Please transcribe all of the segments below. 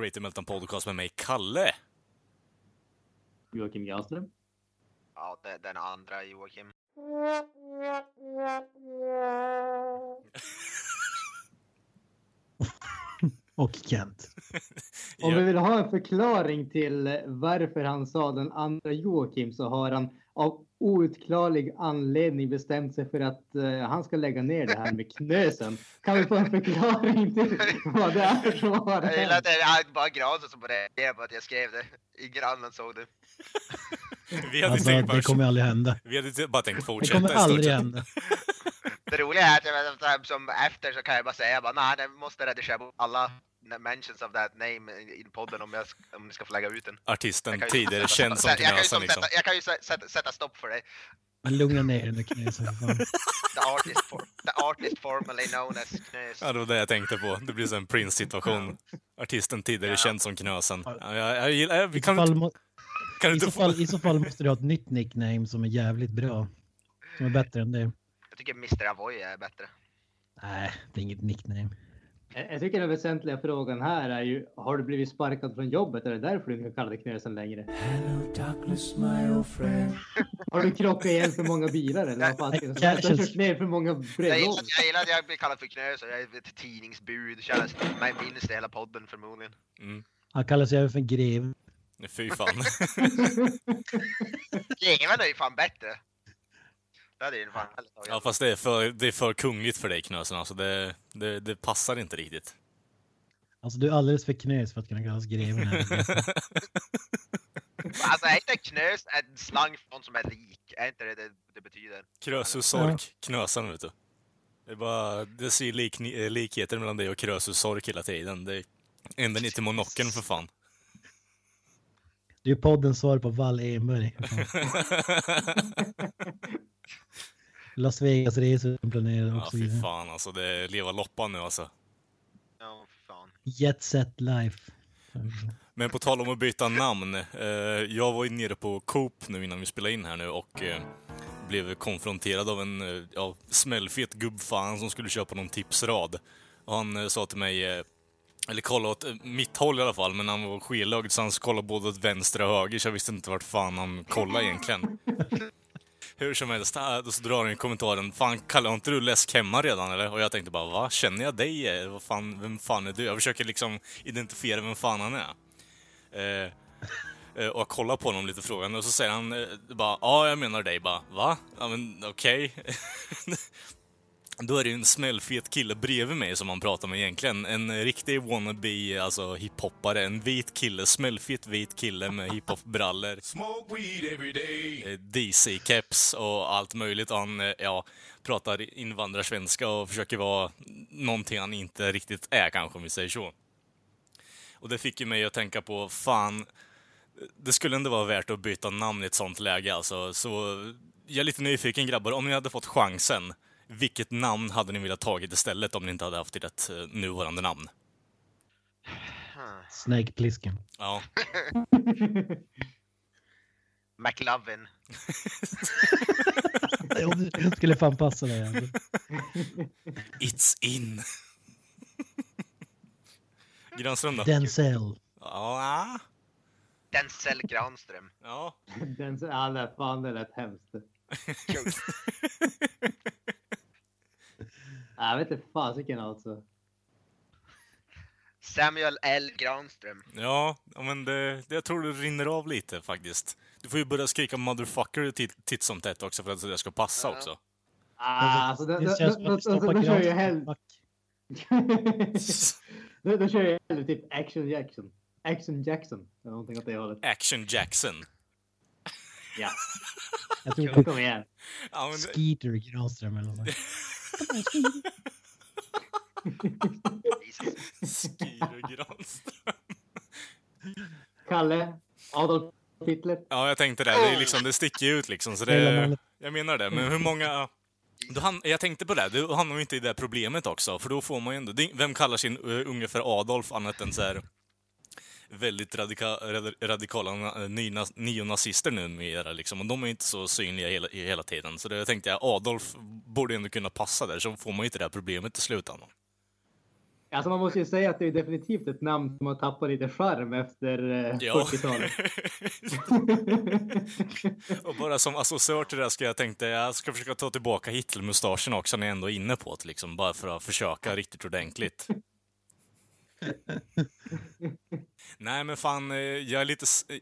Creative Meltdown Podcast med mig, Kalle. Joakim Granström. Ja, det, den andra Joakim. Och Kent. Om vi vill ha en förklaring till varför han sa den andra Joakim så har han av outklarlig anledning bestämt sig för att eh, han ska lägga ner det här med knösen. Kan vi få en förklaring till vad det är som har Jag gillar hänt? att det är bara Granström som reagerar på att jag skrev det. Ingen annan såg det. Vi hade, Alltså, tänkt bara, det kommer aldrig hända. vi hade bara tänkt Det fortsätta kommer i stort aldrig hända. Det roliga är att jag vet, att som efter så kan jag bara säga bara nej, jag måste redigera bort alla mentions of that name i podden om, jag, om ni ska få lägga ut den. Artisten Jag kan tidigare sätta- känd som jag kan ju Knösen som liksom. sätta, jag kan ju sä- sätta, sätta stopp för det. Men lugna ner dig nu knösen. The artist, for, the artist formerly known as Knös. Ja, det var det jag tänkte på. Det blir så en Prince-situation. Artisten tidigare Ja. känd som Knösen. Ja, jag, jag gillar... Vi I så kan, kan I så inte få... fall- I så fall måste du ha ett nytt nickname som är jävligt bra. Som är bättre än det. Jag tycker Mr. Avoy är bättre. Nej, det är inget nickname. Jag jag tycker den väsentliga frågan här är ju, har du blivit sparkad från jobbet? Är det därför du inte kallar dig knösen längre? Hello, darkness, my old friend. Har du krockat igen för många bilar eller vad fan jag? Casual. Har du kört ner för många Jag brevlådor? jag gillar att jag blir kallad för Knös och jag är ett tidningsbud. Känns mig minst i hela podden förmodligen. Mm. Han kallar sig även för grev. Fy fan. Greven är ju fan bättre. Det fan tagit. Ja, fast det är för, det är för kungligt för dig Knösen. Alltså det, det, det passar inte riktigt. Alltså du är alldeles för knös för att kunna kallas greven. här. Alltså är inte knös en slang för någon som är rik? Är inte det det, det betyder? Krösus Sork, Knösen vet du. Det är bara, det ser lik, likheter mellan dig och Krösus Sork hela tiden. Det är ända ner till monocken för fan. Du är poddens svar på Wall Enberg. Las Vegas-resor planerade och Ja, fy fan alltså. Det är leva loppan nu alltså. Ja, fan. Jet set life. Men på tal om att byta namn. Eh, jag var ju nere på Coop nu innan vi spelade in här nu och eh, blev konfronterad av en eh, ja, smällfet gubbfan som skulle köpa någon tipsrad. Och han eh, sa till mig, eh, eller kollade åt eh, mitt håll i alla fall, men han var skelögd så han kollade både åt vänster och höger så jag visste inte vart fan han kollade egentligen. Hur som helst, då så drar han i kommentaren Fan, Kalle, har inte du läsk hemma redan eller? Och jag tänkte bara, va? Känner jag dig? Vad fan, vem fan är du? Jag försöker liksom identifiera vem fan han är. Eh, eh, och jag kollar på honom lite frågande och så säger han eh, bara, ja, jag menar dig. Bara, va? Ja, men okej. Då är det ju en smällfet kille bredvid mig som han pratar med egentligen. En riktig wannabe, alltså hiphoppare. En vit kille, smällfet vit kille med hiphop-brallor. Day. Eh, DC-keps och allt möjligt. Han eh, ja, pratar invandrarsvenska och försöker vara någonting han inte riktigt är kanske, om vi säger så. Och det fick ju mig att tänka på, fan, det skulle ändå vara värt att byta namn i ett sånt läge alltså. Så jag är lite nyfiken grabbar, om ni hade fått chansen, vilket namn hade ni velat tagit istället om ni inte hade haft ert eh, nuvarande namn? Snake Plissken. Ja, McLovin. Det skulle fan passa dig. Alltså. it's in! Granström då? Denzel. Ja, Denzel Granström. ja. Den, ja, fan det lät hemskt. Jag vet inte fasiken alltså. Samuel L Granström. Ja, men det, det, jag tror det rinner av lite faktiskt. Du får ju börja skrika motherfucker titt, som tätt också för att det ska passa Ja. också. Ah, alltså, då, Det som då, att då, stoppa då kör jag Granström hellre... då, kör jag hellre typ Action Jackson. Action Jackson. Eller någonting åt det hållet. Action Jackson. Ja, Jag tror kom igen. Ja, men det, Skeeter Granström eller något. Skyr Granström. Kalle, Adolf Hitler. Ja, jag tänkte det. Det, är liksom, det sticker ut liksom. Så det, jag menar det. Men hur många... Du ham- jag tänkte på det, du hamnar ju inte i det problemet också, för då får man ju ändå... Vem kallar sin eh, unge för Adolf annat än så här väldigt radika, rad, radikala na- nyna- neonazister numera liksom. Och de är inte så synliga hela, hela tiden. Så det tänkte jag, Adolf borde ändå kunna passa där, så får man ju inte det här problemet i slutändan. Alltså man måste ju säga att det är definitivt ett namn som har tappat lite charm efter eh, Ja. 40-talet. Och bara som associör till det här ska jag tänkte, jag ska försöka ta tillbaka Hitlermustaschen också när jag ändå är inne på det, liksom. Bara för att försöka riktigt ordentligt. Nej men fan, eh, jag är lite... Eh,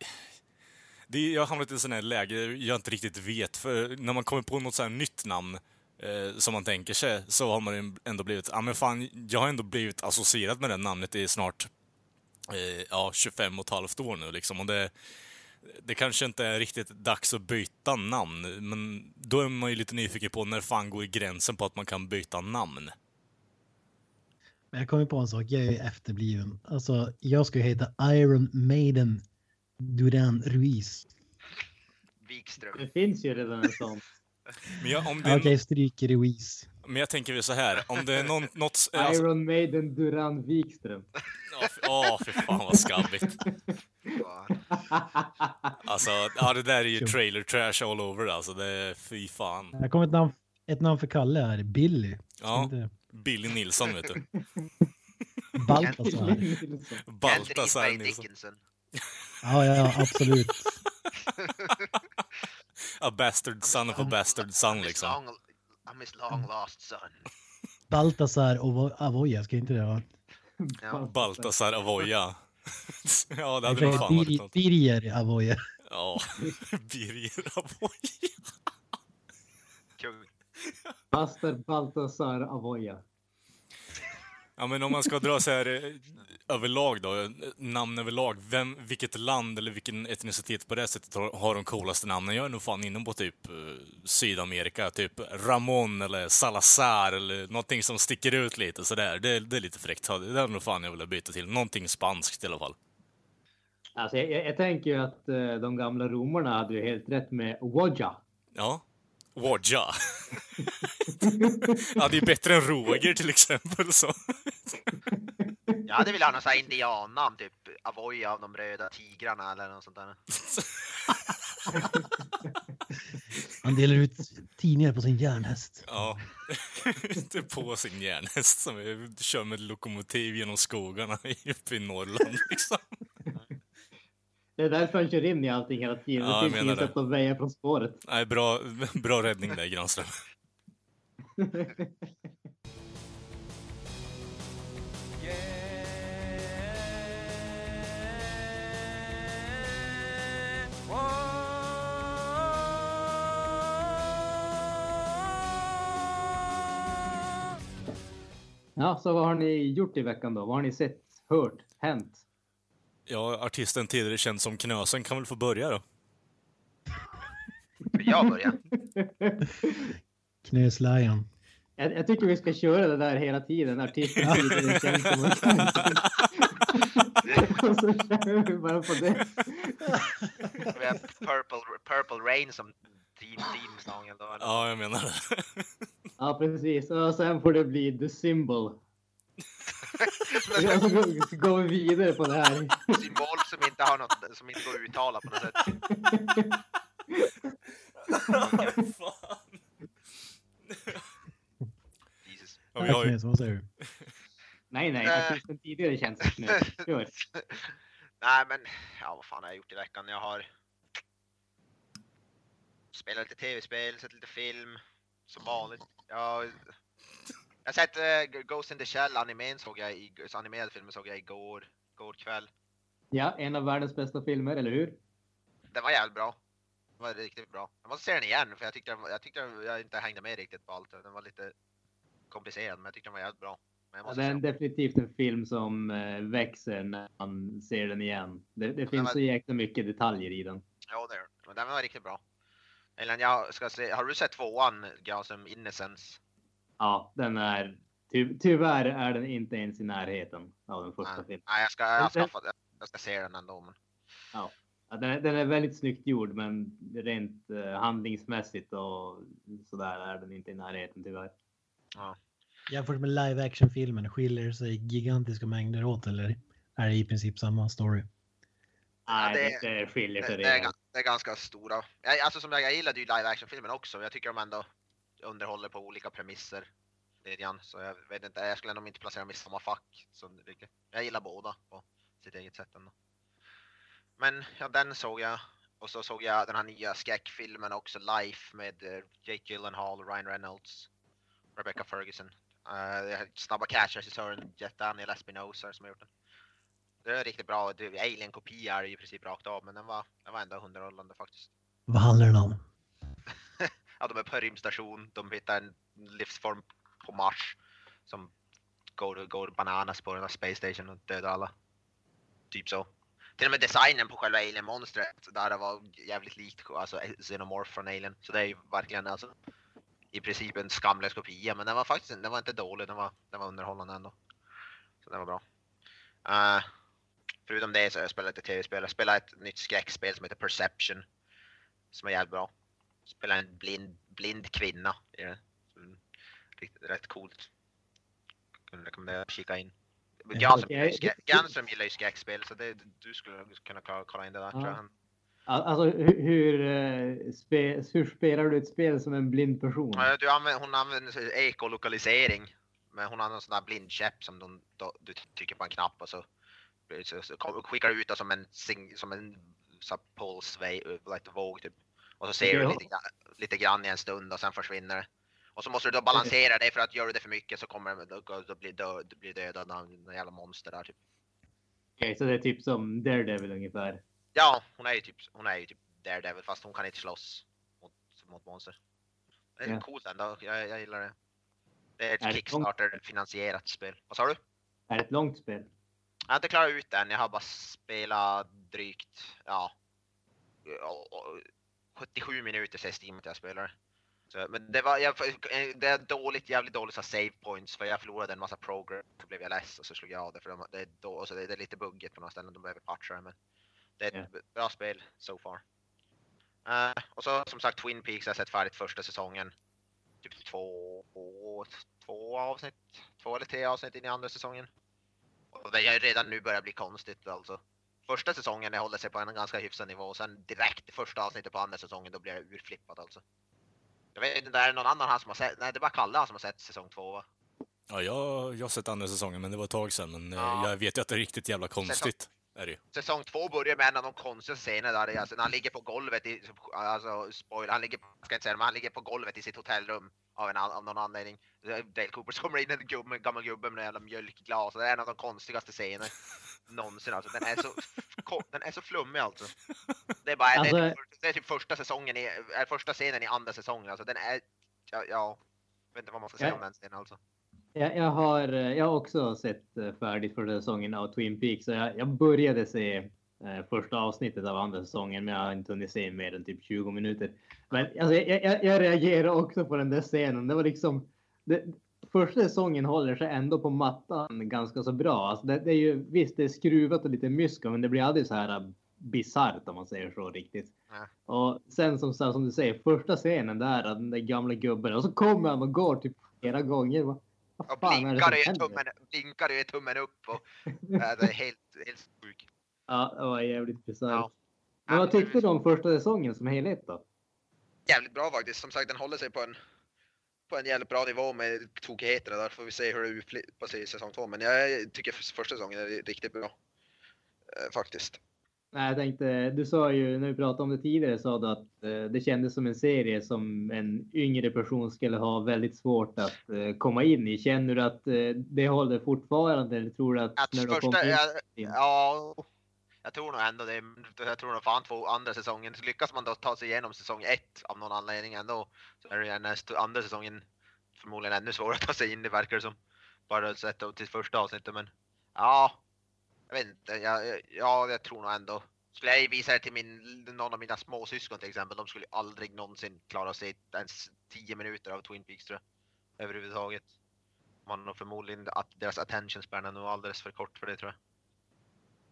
det, är- jag har hamnat i ett sånt här läge jag inte riktigt vet, för när man kommer på något så här nytt namn eh, som man tänker sig, så har man ändå blivit, ja men fan, jag har ändå blivit associerad med det namnet i snart, eh, ja, 25 och ett halvt år nu liksom. Och det, det kanske inte är riktigt dags att byta namn, men då är man ju lite nyfiken på när fan går gränsen på att man kan byta namn? Men jag kommer på en sak, jag är efterbliven. Alltså, jag ska ju heta Iron Maiden Duran Ruiz. Wikström. Det finns ju redan en sån. Men jag, om det Okej, är, stryker Ruiz. men jag tänker så här, om det är någon, något... Alltså, Iron Maiden Duran Wikström. Åh, fy fan vad skabbigt. Alltså, ja det där är ju trailer trash all over alltså. Det är fy fan. Här kommer ett namn, ett namn för Kalle här, Billy. Ja, Inte Billy Nilsson vet du. Baltasar. Baltasar Nilsson. Ja, ja, absolut. A bastard son of a bastard son I'm his liksom. long, I'm his long lost son. Baltasar och Avoya, ska inte det vara? Ja. Baltasar Avoya. ja, det hade nog fan varit något. Birger Avoya. Ja, Birger Avoya. Pastor Baltasar Avoya. Ja, men om man ska dra så här eh, överlag då, eh, namn överlag. Vem, vilket land eller vilken etnicitet på det sättet har, har de coolaste namnen? Jag är nog fan inne på typ eh, Sydamerika, typ Ramon eller Salazar eller någonting som sticker ut lite sådär. Det, det är lite fräckt. Det är nog fan jag vill byta till. Någonting spanskt i alla fall. Alltså jag, jag, jag tänker ju att de gamla romarna hade ju helt rätt med Wodja. Ja. Wodja. ja, det är bättre än Roger till exempel. Så. Jag hade velat ha någon sån här indiannamn, typ Avoya av de röda tigrarna eller något sånt där. Han delar ut tidningar på sin järnhäst. Ja. Inte på sin järnhäst som är- kör med lokomotiv genom skogarna uppe i Norrland liksom. Det är därför han kör in i allting hela tiden. Ja, det finns inget sätt att väja från spåret. Nej, bra, bra räddning där Granström. Ja, så vad har ni gjort i veckan då? Vad har ni sett, hört, hänt? Ja, artisten tidigare känd som Knösen kan väl få börja då? Jag börjar. Knöslion. Jag, jag tycker vi ska köra det där hela tiden. Artisten tidigare känd som Och så kör vi bara på det. Vi har Purple, Purple Rain som team, team song ändå. eller? Ja, jag menar det. Ja, precis. Och sen får det bli The Symbol. Och så går- vi vidare på det här. Symbol som inte har något, som inte går att uttala på något sätt. Jesus. Ja, vi har ju, vad säger du? Nej, nej. Äh. Artisten tidigare. Kör. Nej men, ja vad fan har jag gjort i veckan? Jag har spelat lite tv-spel, sett lite film, som vanligt. Jag, jag har sett eh, Ghost in the Shell, animen såg jag i, animerade filmen såg jag igår, igår kväll. Ja, en av världens bästa filmer, eller hur? Den var jävligt bra. Den var riktigt bra. Jag måste se den igen för jag tyckte, jag tyckte jag inte hängde med riktigt på allt. Den var lite komplicerad men jag tyckte den var jävligt bra. Ja, det är en definitivt en film som eh, växer när man ser den igen. Det, det finns var- så jäkla mycket detaljer i den. Ja, det den. Men den var riktigt bra. Eller jag ska se, har du sett tvåan, Granström Innocence? Ja, den är... Ty, tyvärr är den inte ens i närheten av den första Nej, filmen. nej jag ska, jag, ska, jag ska se den ändå. Men Ja, den, är, den är väldigt snyggt gjord, men rent uh, handlingsmässigt och sådär är den inte i närheten tyvärr. Ja. Jämfört med live action filmen skiljer sig gigantiska mängder åt eller är det i princip samma story? Nej, det- det, det skiljer sig Det, det, är, det är ganska stora. Jag, alltså som jag, jag gillade ju live action filmen också. Jag tycker de ändå underhåller på olika premisser. Lite. Så jag vet inte, jag skulle nog inte placera dem i samma fack. Så. Jag gillar båda på sitt eget sätt ändå. Men ja, den såg jag. Och så såg jag den här nya skräckfilmen också, Life med eh, Jake Gyllenhaal, Ryan Reynolds, Rebecca Ferguson. Uh, snabba Cash-regissören Jet Daniel Espinosa som har gjort den. Det är riktigt bra. Alien-kopia är det i princip rakt av, men den var, den var ändå underhållande faktiskt. Vad handlar den om? Ja, de är på en rymdstation, de hittar en livsform på Mars som går, går bananas på den här Space Station och dödar alla. Typ så. Till och med designen på själva Alien-monstret där det var jävligt likt alltså Xenomorph från Alien. Så det är ju verkligen alltså i princip en skamlös kopia, men den var faktiskt den var inte dålig, den var, den var underhållande ändå. Så det var bra. Uh, förutom det så har jag spelat lite tv-spel. Jag spelade ett nytt skräckspel som heter Perception. Som är jävligt bra. Spelar en blind, blind kvinna i det. Rätt coolt. Kan rekommendera att kika in. Granström gillar ju skräckspel så det, du skulle kunna kolla in det där tror jag. Alltså hur, eh, spe, hur spelar du ett spel som en blind person? Ja, Du använder, hon använder ekolokalisering. Men hon har en sån där blindkäpp som de, då, du trycker på en knapp och så, så, så skickar du ut det som en, som en så här pulse, wave, like, våg typ. Och så ser du lite, lite grann i en stund och sen försvinner det. Och så måste du då balansera det för att gör du det för mycket så kommer då, då blir du blir dödad av en jävla monster där typ. Okej, så det är typ som Daredevil ungefär. Ja, hon är ju typ, hon är ju typ Daredevil fast hon kan inte slåss mot, mot monster. Det är Ja. coolt ändå, jag, jag gillar det. Det är ett det Kickstarter-finansierat spel. Vad sa du? Är det ett långt spel? Jag har inte klarat ut den, jag har bara spelat drygt, ja, 77 minuter säger Steam att jag spelar. Så, men det var, jag, det är dåligt, jävligt dåligt så save points för jag förlorade en massa progress så blev jag less och så slog jag av det för de, det, är då, så det, det är lite buggigt på några ställen, de behöver patcha det men det är ett bra spel so far. Eh, och så som sagt Twin Peaks har jag sett färdigt första säsongen. Typ två, två, två avsnitt, två eller tre avsnitt in i andra säsongen. Och det är redan nu börjar bli konstigt alltså. Första säsongen det håller sig på en ganska hyfsad nivå och sen direkt i första avsnittet på andra säsongen då blir det urflippat alltså. Jag vet inte, är det någon annan här som har sett? Nej det är bara Kalle som har sett säsong två va? Ja, jag, jag har sett andra säsongen, men det var ett tag sedan. Men eh, Ja. jag vet ju att det är riktigt jävla konstigt. Är det. Säsong två börjar med en av de konstigaste scenerna där, alltså, när han ligger på golvet i, alltså spoiler, han ligger, ska inte säga det, men han ligger på golvet i sitt hotellrum av, en, av någon anledning. Dale Cooper kommer in en gubbe, en gammal gubbe med en jävla mjölkglas det är en av de konstigaste scenerna någonsin alltså. Den är så, den är så flummig alltså. Det är bara, det, är Alltså- typ, det är typ första säsongen i, är första scenen i andra säsongen alltså. Den är, ja, ja jag vet inte vad man ska säga Ja. om den scenen alltså. Jag, jag, har, eh, jag har också sett eh, färdigt första säsongen av Twin Peaks. Så jag, jag började se eh, första avsnittet av andra säsongen, men jag har inte hunnit se mer än typ 20 minuter. Men alltså, jag, jag, jag reagerar också på den där scenen. Det var liksom... Det, första säsongen håller sig ändå på mattan ganska så bra. Alltså det, det är ju, visst, det är skruvat och lite mysko, men det blir aldrig så här bisarrt om man säger så riktigt. Nej. Och sen som, som du säger, första scenen där, den där gamla gubben, och så kommer han och går typ flera gånger. Och blinkar händer? tummen, blinkar ger tummen upp och ja, det är helt, helt sjukt. Ja, det var jävligt bisarrt. Ja. Men vad tyckte du om första säsongen som helhet då? jävligt bra faktiskt. Som sagt, den håller sig på en, på en jävligt bra nivå med tokigheterna där. Får vi se hur det utflippas sig i säsong två. Men jag tycker för- första säsongen är riktigt bra. Eh, faktiskt. Nej, jag tänkte, du sa ju när vi pratade om det tidigare sa du att eh, det kändes som en serie som en yngre person skulle ha väldigt svårt att eh, komma in i. Känner du att eh, det håller fortfarande eller tror du att, Att när du första, kommit in? ja, ja, jag tror nog ändå det. Jag tror nog fan två andra säsongen. Lyckas man då ta sig igenom säsong ett av någon anledning ändå. Så är det nästa, andra säsongen förmodligen ännu svårare att ta sig in, det verkar det som. Bara sett till första avsnittet, men ja. Jag vet inte, jag, ja, jag tror nog ändå. Skulle jag visa det till min, någon av mina småsyskon till exempel, de skulle aldrig någonsin klara sig ens 10 minuter av Twin Peaks tror jag. Överhuvudtaget. Man har förmodligen att deras attention span är nog alldeles för kort för det tror jag.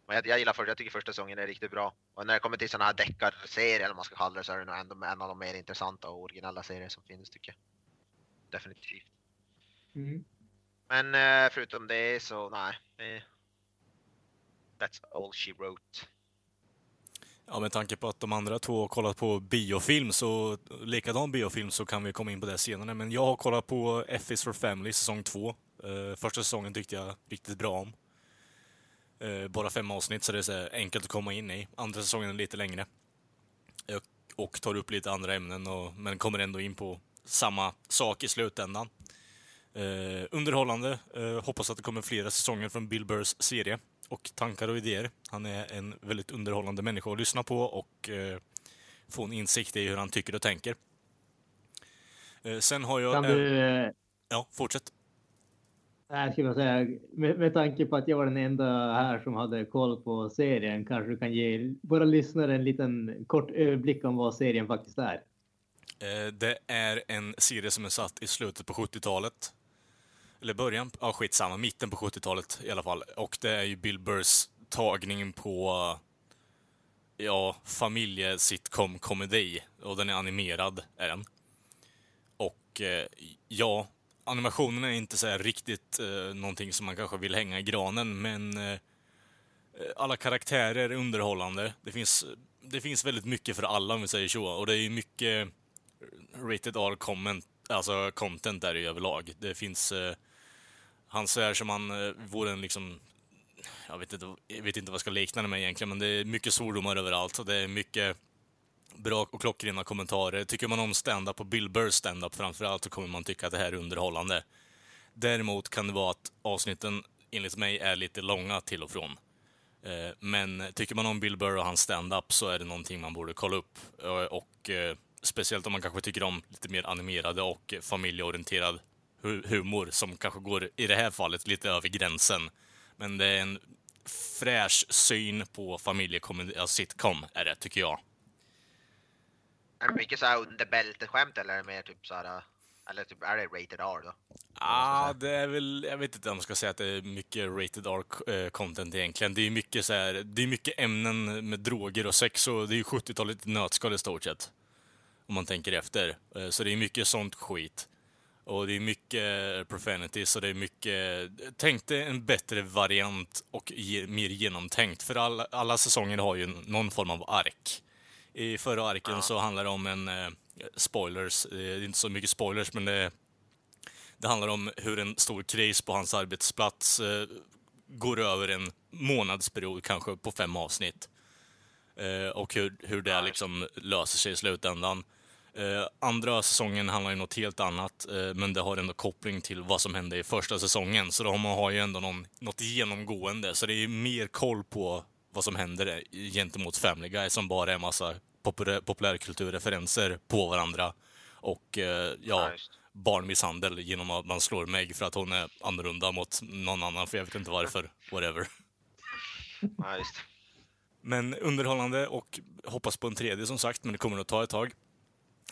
Men jag, jag gillar första, jag tycker första säsongen är riktigt bra. Och när det kommer till sådana här deckarserier eller vad man ska kalla det så är det nog ändå en av de mer intressanta och originella serier som finns tycker jag. Definitivt. Mm. Men eh, förutom det så nej that's all she wrote. Ja, med tanke på att de andra två har kollat på biofilm, så likadan biofilm, så kan vi komma in på det senare. Men jag har kollat på F is for Family säsong två. Eh, första säsongen tyckte jag riktigt bra om. Eh, bara fem avsnitt, så det är så enkelt att komma in i. Andra säsongen är lite längre. Och tar upp lite andra ämnen, och, men kommer ändå in på samma sak i slutändan. Eh, underhållande. Hoppas att det kommer flera säsonger från Bill Burrs serie och tankar och idéer. Han är en väldigt underhållande människa att lyssna på och eh, få en insikt i hur han tycker och tänker. Eh, sen har jag... Kan du, eh, Ja, fortsätt. jag skulle säga, med, med tanke på att jag var den enda här som hade koll på serien, kanske du kan ge våra lyssnare en liten kort överblick om vad serien faktiskt är. Eh, det är en serie som är satt i slutet på 70-talet. Eller början, ja skitsamma, mitten på 70-talet i alla fall. Och det är ju Bill Burrs tagning på, ja, familjesitcom-komedi. Och den är animerad, är den. Och eh, ja, animationen är inte så här riktigt eh, någonting som man kanske vill hänga i granen, men eh, eh alla karaktärer är underhållande. Det finns, det finns väldigt mycket för alla om vi säger så. Och det är ju mycket rated R comment, alltså content där i överlag. Det finns... Eh, han svär som han eh, vore en liksom... Jag vet, inte, jag vet inte vad jag ska likna det med egentligen, men det är mycket svordomar överallt och det är mycket bra och klockrena kommentarer. Tycker man om stand-up och Bill Burrs stand-up framförallt så kommer man tycka att det här är underhållande. Däremot kan det vara att avsnitten enligt mig är lite långa till och från. Eh, men tycker man om Bill Burr och hans stand-up så är det någonting man borde kolla upp. Eh, och eh, speciellt om man kanske tycker om lite mer animerade och familjeorienterad humor som kanske går, i det här fallet, lite över gränsen. Men det är en fräsch syn på familjekomedi, ja, sitcom är det, tycker jag. Är det mycket såhär under bältet-skämt eller är det mer typ såhär, eller typ är det rated R då? Ja, ah, det är väl, jag vet inte om man ska säga att det är mycket rated R-content egentligen. Det är mycket så här, det är mycket ämnen med droger och sex och det är ju 70-talet i nötskal i stort sett. Om man tänker efter. Eh, Så det är mycket sånt skit. Och det är mycket profanities och det är mycket... Tänk dig en bättre variant och ge, mer genomtänkt. För alla, alla säsonger har ju någon form av ark. I förra arken Ja. så handlar det om en... Eh, spoilers, det är inte så mycket spoilers men det, det handlar om hur en stor kris på hans arbetsplats eh, går över en månadsperiod kanske på fem avsnitt. Eh, och hur, hur det liksom löser sig i slutändan. Eh, andra säsongen handlar ju något helt annat, eh, men det har ändå koppling till vad som hände i första säsongen. Så då man har ju ändå någon, något genomgående, så det är mer koll på vad som händer gentemot Family Guy som bara är massa populär, populärkulturreferenser på varandra. Och eh, ja, just. barnmisshandel genom att man slår Meg för att hon är annorlunda mot någon annan, för jag vet inte varför. Whatever. Just. Men underhållande och hoppas på en tredje som sagt, men det kommer att ta ett tag.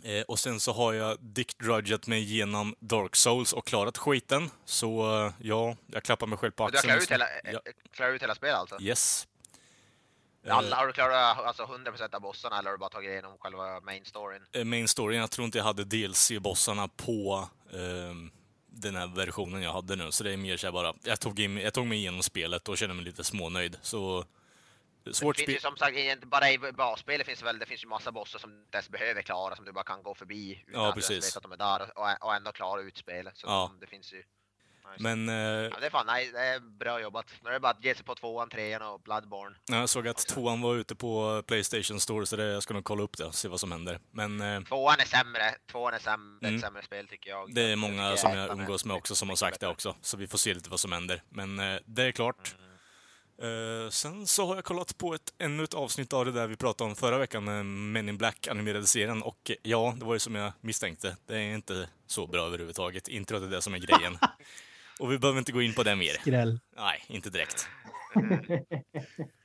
Eh, och sen så har jag Dick Drudget mig igenom Dark Souls och klarat skiten. Så eh, ja, jag klappar mig själv på Men Du har axeln. klarat ut hela, Ja. eh, klarat ut hela spelet alltså? Yes. Eh, Alla, har du klarat alltså 100% av bossarna eller har du bara tagit igenom själva main storyn? Eh, Main storyn, jag tror inte jag hade DLC-bossarna på ehm, den här versionen jag hade nu. Så det är mer så här bara, jag tog, in, jag tog mig igenom spelet och kände mig lite smånöjd. Så svårt det finns spel. som sagt, inte bara i basspelet finns väl, det finns ju massa bossar som du inte ens behöver klara som du bara kan gå förbi utan Ja, att precis. veta att de är där och, och ändå klara ut spelet. Så Ja. det finns ju. Men eh, Ja, det är fan nej, det är bra jobbat. Nu är det bara att ge sig på tvåan, trean och Bloodborne. jag såg att tvåan var ute på Playstation Store, så det, jag ska nog kolla upp det och se vad som händer. Men eh, Tvåan är sämre, tvåan är sämre, Mm. ett sämre spel tycker jag. det är många som jag umgås med också som har sagt det också. Så vi får se lite vad som händer. Men eh, det är klart. Eh, sen så har jag kollat på ett, ännu ett avsnitt av det där vi pratade om förra veckan, med Men in Black animerade serien. Och eh, ja, det var ju som jag misstänkte. Det är inte så bra överhuvudtaget. Det är det som är grejen. Och vi behöver inte gå in på det mer. Skräll. Nej, inte direkt.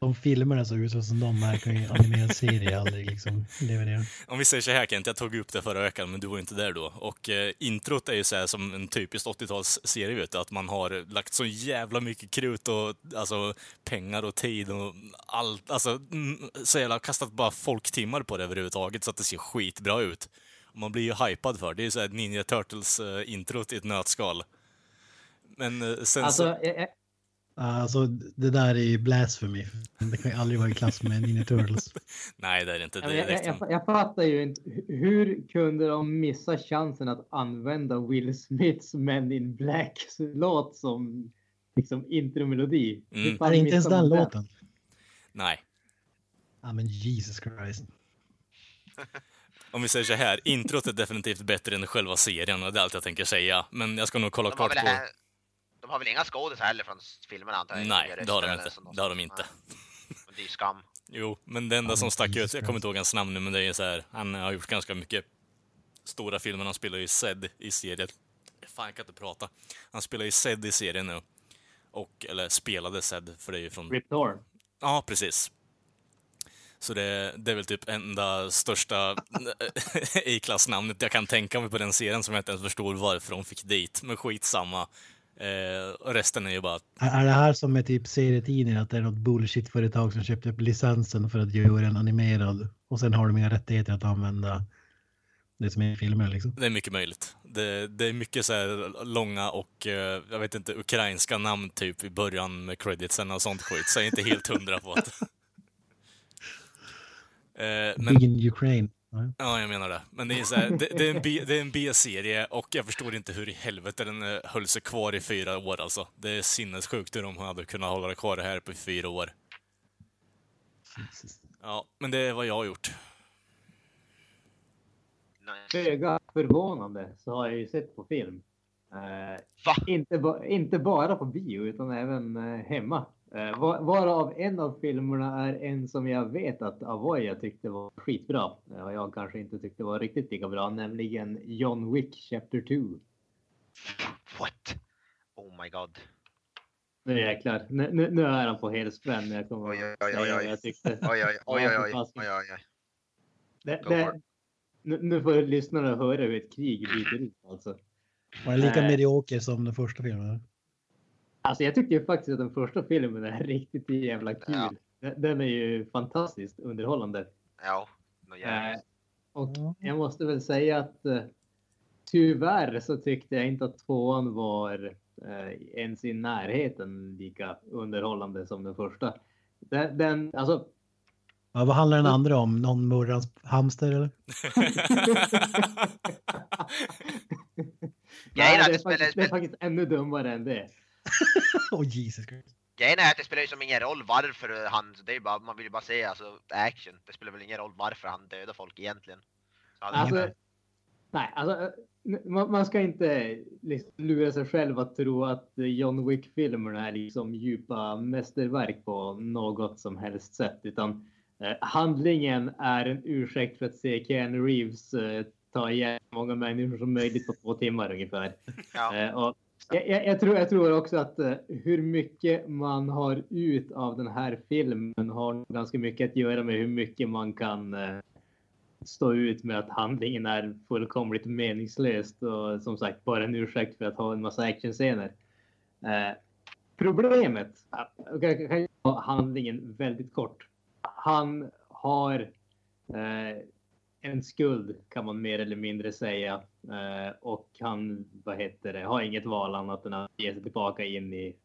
De filmerna såg ut som de här kan ju animerad serie aldrig liksom leverera. Om vi säger så här Kent, jag tog upp det förra veckan, men du var inte där då. Och eh, introt är ju så här som en typisk 80-talsserie, vet du. Att man har lagt så jävla mycket krut och alltså, pengar och tid och allt. Alltså, mm, så jävla kastat bara folktimmar på det överhuvudtaget så att det ser skitbra ut. Och man blir ju hypad för det. Det är så här Ninja Turtles-introt i ett nötskal. Men eh, sen så... Alltså, jag, jag, Alltså det där är ju blasphemy. Det kan ju aldrig vara i klass med Ninja Turtles. Nej, det är det inte. Det jag, är jag, liksom... jag, jag fattar ju inte. Hur kunde de missa chansen att använda Will Smiths Men in Black-låt som liksom intromelodi? Mm. Fan Är det inte ens den låten? Nej. Ja men Jesus Christ. Om vi säger så här, introt är definitivt bättre än själva serien och det är allt jag tänker säga. Men jag ska nog kolla klart på... här- de har väl inga skådisar heller från filmerna antar jag? Nej, det har de inte. Det har de inte. Men Det är ju skam. Jo, men det enda som stack ut, jag kommer inte ihåg hans namn nu, men det är ju så här, han har gjort ganska mycket stora filmer. Han spelar ju Zed i serien. Fan, jag kan inte prata. Han spelar ju Zed i serien nu. Och, eller spelade Zed, för det är ju från... Rip Torn. Ja, precis. Så det, det är väl typ enda största A-klassnamnet jag kan tänka mig på den serien som jag inte ens förstår varför de fick dit. Men skitsamma. Eh, och resten är ju bara... Är är det här som med typ serietidningar att det är något bullshit-företag som köpte upp licensen för att göra en animerad och sen har de inga rättigheter att använda det som är i filmer liksom. Det är mycket möjligt. Det, det är mycket så här långa och, eh, jag vet inte, ukrainska namn typ i början med creditsen och sånt skit, så jag är inte helt hundra på att... Eh, men, Big in Ukraine. Ja. ja, jag menar det. Men det är, så här, det, det är en B- det är en B-serie och jag förstår inte hur i helvete den eh, höll sig kvar i fyra år alltså. Det är sinnessjukt hur de hade kunnat hålla det kvar här på fyra år. Ja, men det är vad jag har gjort. Föga förvånande så har jag ju sett på film. Eh, Va? inte, ba inte bara på bio utan även eh, hemma. Eh, var, varav en av filmerna är en som jag vet att Avoya tyckte var skitbra. Eh, och jag kanske inte tyckte var riktigt lika bra, nämligen John Wick Chapter 2. What? Oh my god. Nu jäklar, nu, nu, nu är han på helspänn jag kommer Oj, oj, oj, oj. jag tyckte. Oj, oj, oj, oj, oj, oj. Det, det, nu, nu får lyssnarna höra hur ett krig bryter ut alltså. Var det lika Nej. medioker som den första filmen? Alltså jag tycker ju faktiskt att den första filmen är riktigt jävla kul. Ja. Den- Den är ju fantastiskt underhållande. Ja, nå Eh, och Ja. jag måste väl säga att eh, tyvärr så tyckte jag inte att tvåan var eh, ens i närheten lika underhållande som den första. Den, den alltså, Ja, vad handlar den andra om? Någon murrans hamster eller? nej, det, det är faktiskt, det är faktiskt ännu dummare än det. oh Jesus Christ. Grejen är att det spelar ju som ingen roll varför han, det är bara, man vill ju bara se alltså action. Det spelar väl ingen roll varför han dödar folk egentligen. Alltså, ingen- nej, alltså, eh, man, man ska inte liksom lura sig själv att tro att John Wick-filmerna är liksom djupa mästerverk på något som helst sätt. Utan eh, handlingen är en ursäkt för att se Keanu Reeves eh, ta så många människor som möjligt på två timmar ungefär. ja. Eh, och jag, jag, jag, tror, jag tror också att eh, hur mycket man har ut av den här filmen har ganska mycket att göra med hur mycket man kan eh, stå ut med att handlingen är fullkomligt meningslöst och som sagt bara en ursäkt för att ha en massa actionscener. Eh, problemet, jag kan- jag kan ta handlingen väldigt kort. Han har eh, en skuld kan man mer eller mindre säga. Eh, och han, vad heter det, har inget val annat än att ge sig tillbaka in i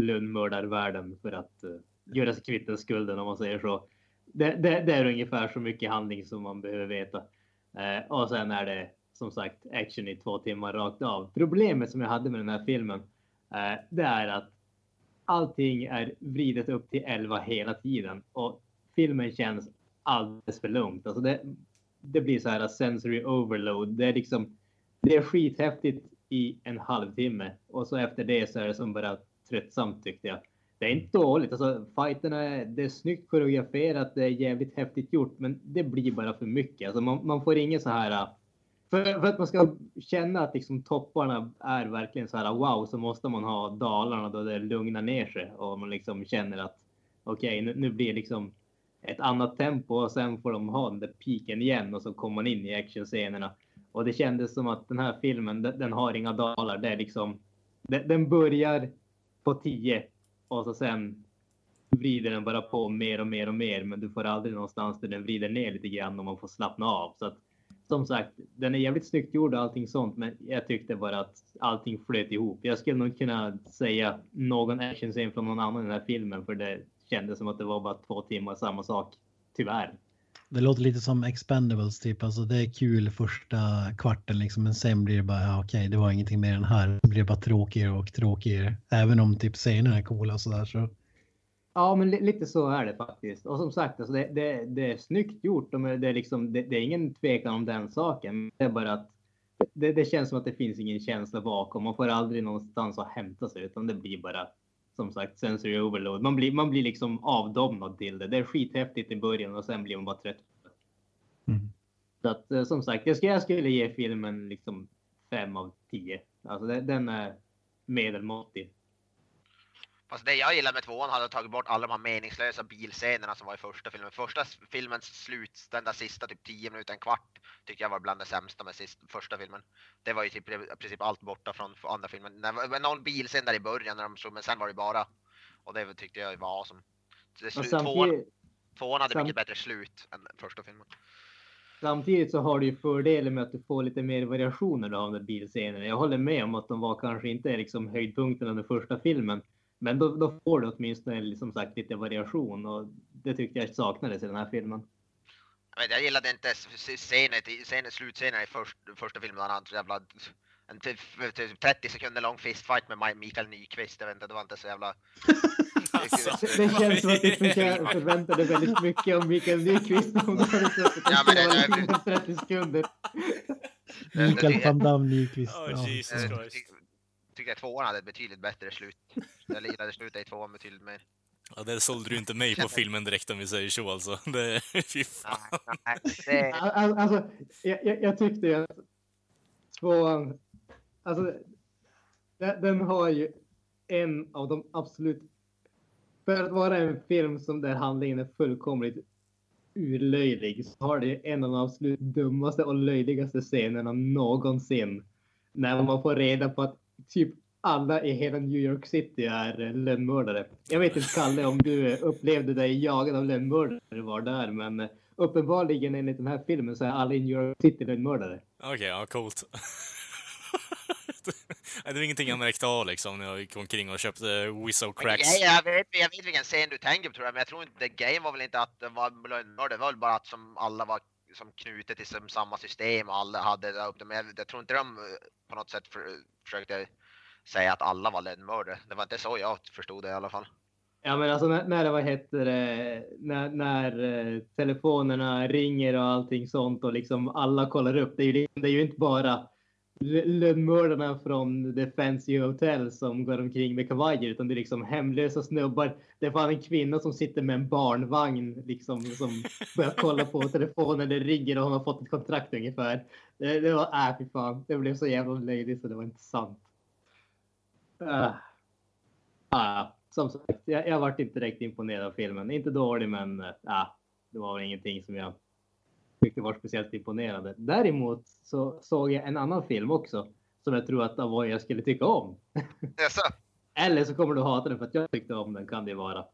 lönnmördarvärlden för att eh, göra sig kvitt den skulden om man säger så. Det, det, det är ungefär så mycket handling som man behöver veta. Eh, och sen är det som sagt action i två timmar rakt av. Problemet som jag hade med den här filmen, eh, det är att allting är vridet upp till 11 hela tiden och filmen känns alldeles för lugnt. Alltså det, det blir så här sensory overload. Det är liksom, det är skithäftigt i en halvtimme och så efter det så är det som bara tröttsamt tyckte jag. Det är inte dåligt, alltså fighterna är, det är snyggt koreograferat, det är jävligt häftigt gjort, men det blir bara för mycket. Alltså man, man får ingen så här äh, för, för att man ska känna att liksom topparna är verkligen så här wow så måste man ha dalarna då det lugnar ner sig och man liksom känner att okej, okay, nu, nu blir liksom ett annat tempo och sen får de ha den där piken igen och så kommer man in i actionscenerna. Och det kändes som att den här filmen, den, den har inga dalar. Det är liksom, den, den börjar på 10 och så sen vrider den bara på mer och mer och mer. Men du får aldrig någonstans där den vrider ner lite grann och man får slappna av. Så att, som sagt, den är jävligt snyggt gjord och allting sånt. Men jag tyckte bara att allting flöt ihop. Jag skulle nog kunna säga någon actionscen från någon annan i den här filmen. För det kändes som att det var bara två timmar samma sak. Tyvärr. Det låter lite som Expendables typ. Alltså det är kul första kvarten liksom. Men sen blir det bara, ja, okej, det var ingenting mer än här. Det blir bara tråkigare och tråkigare. Även om typ scenerna är coola och sådär så. Ja, men lite så är det faktiskt. Och som sagt, alltså det, det, det är snyggt gjort. Och det, är liksom, det, det, är ingen tvekan om den saken. Det är bara att det, det känns som att det finns ingen känsla bakom. Man får aldrig någonstans att hämta sig, utan det blir bara som sagt sensory overload. Man blir, man blir liksom avdomnad till det. Det är skithäftigt i början och sen blir man bara trött. Mm. Så att eh, som sagt, jag skulle, jag skulle ge filmen liksom fem av tio. Alltså den är medelmåttig. Fast det jag gillar med tvåan hade tagit bort alla de här meningslösa bilscenerna som var i första filmen. Första filmens slut, den där sista typ 10 minuter, en kvart, tyckte jag var bland det sämsta med sist, första filmen. Det var ju typ i princip allt borta från andra filmen. Det var någon bilscen där i början när de slog, men sen var det bara, och det tyckte jag var awesome. Det slut, tvåan, tvåan hade mycket bättre slut än första filmen. Samtidigt så har du ju fördelen med att du får lite mer variationer av de bilscenerna. Jag håller med om att de var kanske inte liksom höjdpunkten under första filmen. Men då, då får du åtminstone liksom sagt lite variation och det tyckte jag saknades i den här filmen. Jag, gillade inte scenen, scenen, slutscenen i först, första filmen. Han hade jävla en 30 sekunder lång fistfight med Mikael Nyqvist. Jag vet inte, det var inte så jävla... Alltså, det känns som att du förväntade väldigt mycket om Mikael Nyqvist ja, men det, det, 30 sekunder. Mikael van Damme Nyqvist. Oh, Jesus Christ tyckte att tvåan hade ett betydligt bättre slut. Jag gillade slutet i tvåan betydligt mer. Ja, där sålde du inte mig på filmen direkt om vi säger så alltså. Det, fy fan. Nej, det... Alltså, jag, jag tyckte ju att tvåan, alltså den, den har ju en av de absolut, för att vara en film som där handlingen är fullkomligt urlöjlig så har det en av de absolut dummaste och löjligaste scenerna någonsin. När man får reda på att typ alla i hela New York City är lönnmördare. Jag vet inte Kalle om du upplevde dig jagad av lönnmördare var där, men uppenbarligen enligt den här filmen så är alla i New York City lönnmördare. Okej, okay, ja coolt. det var ingenting jag märkte av liksom när jag gick omkring och köpte Wizzo Cracks. Ja, jag, vet, jag vet vilken scen du tänker på tror jag, men jag tror inte, game var väl inte att det var lönnmördare, det var väl bara att som alla var som knutet till samma system och alla hade det upp Men jag, jag tror inte de eh, på något sätt för, försökte säga att alla var lönnmördare. Det var inte så jag förstod det i alla fall. Ja, men alltså när, när det, vad heter det, när, när eh, telefonerna ringer och allting sånt och liksom alla kollar upp. Det är ju, det är ju inte bara lönnmördarna från The Fancy Hotel som går omkring med kavajer utan det är liksom hemlösa snubbar. Det är fan en kvinna som sitter med en barnvagn liksom som börjar kolla på telefonen. Det ringer och hon har fått ett kontrakt ungefär. Det, det var, äh fy fan. Det blev så jävla löjligt så det var inte sant. Uh. Ah, som sagt, jag, jag varit inte direkt imponerad av filmen. Inte dålig men äh, det var väl ingenting som jag tyckte var speciellt imponerande. Däremot så såg jag en annan film också som jag tror att Avoya skulle tycka om. Yes. Eller så kommer du hata den för att jag tyckte om den, kan det vara.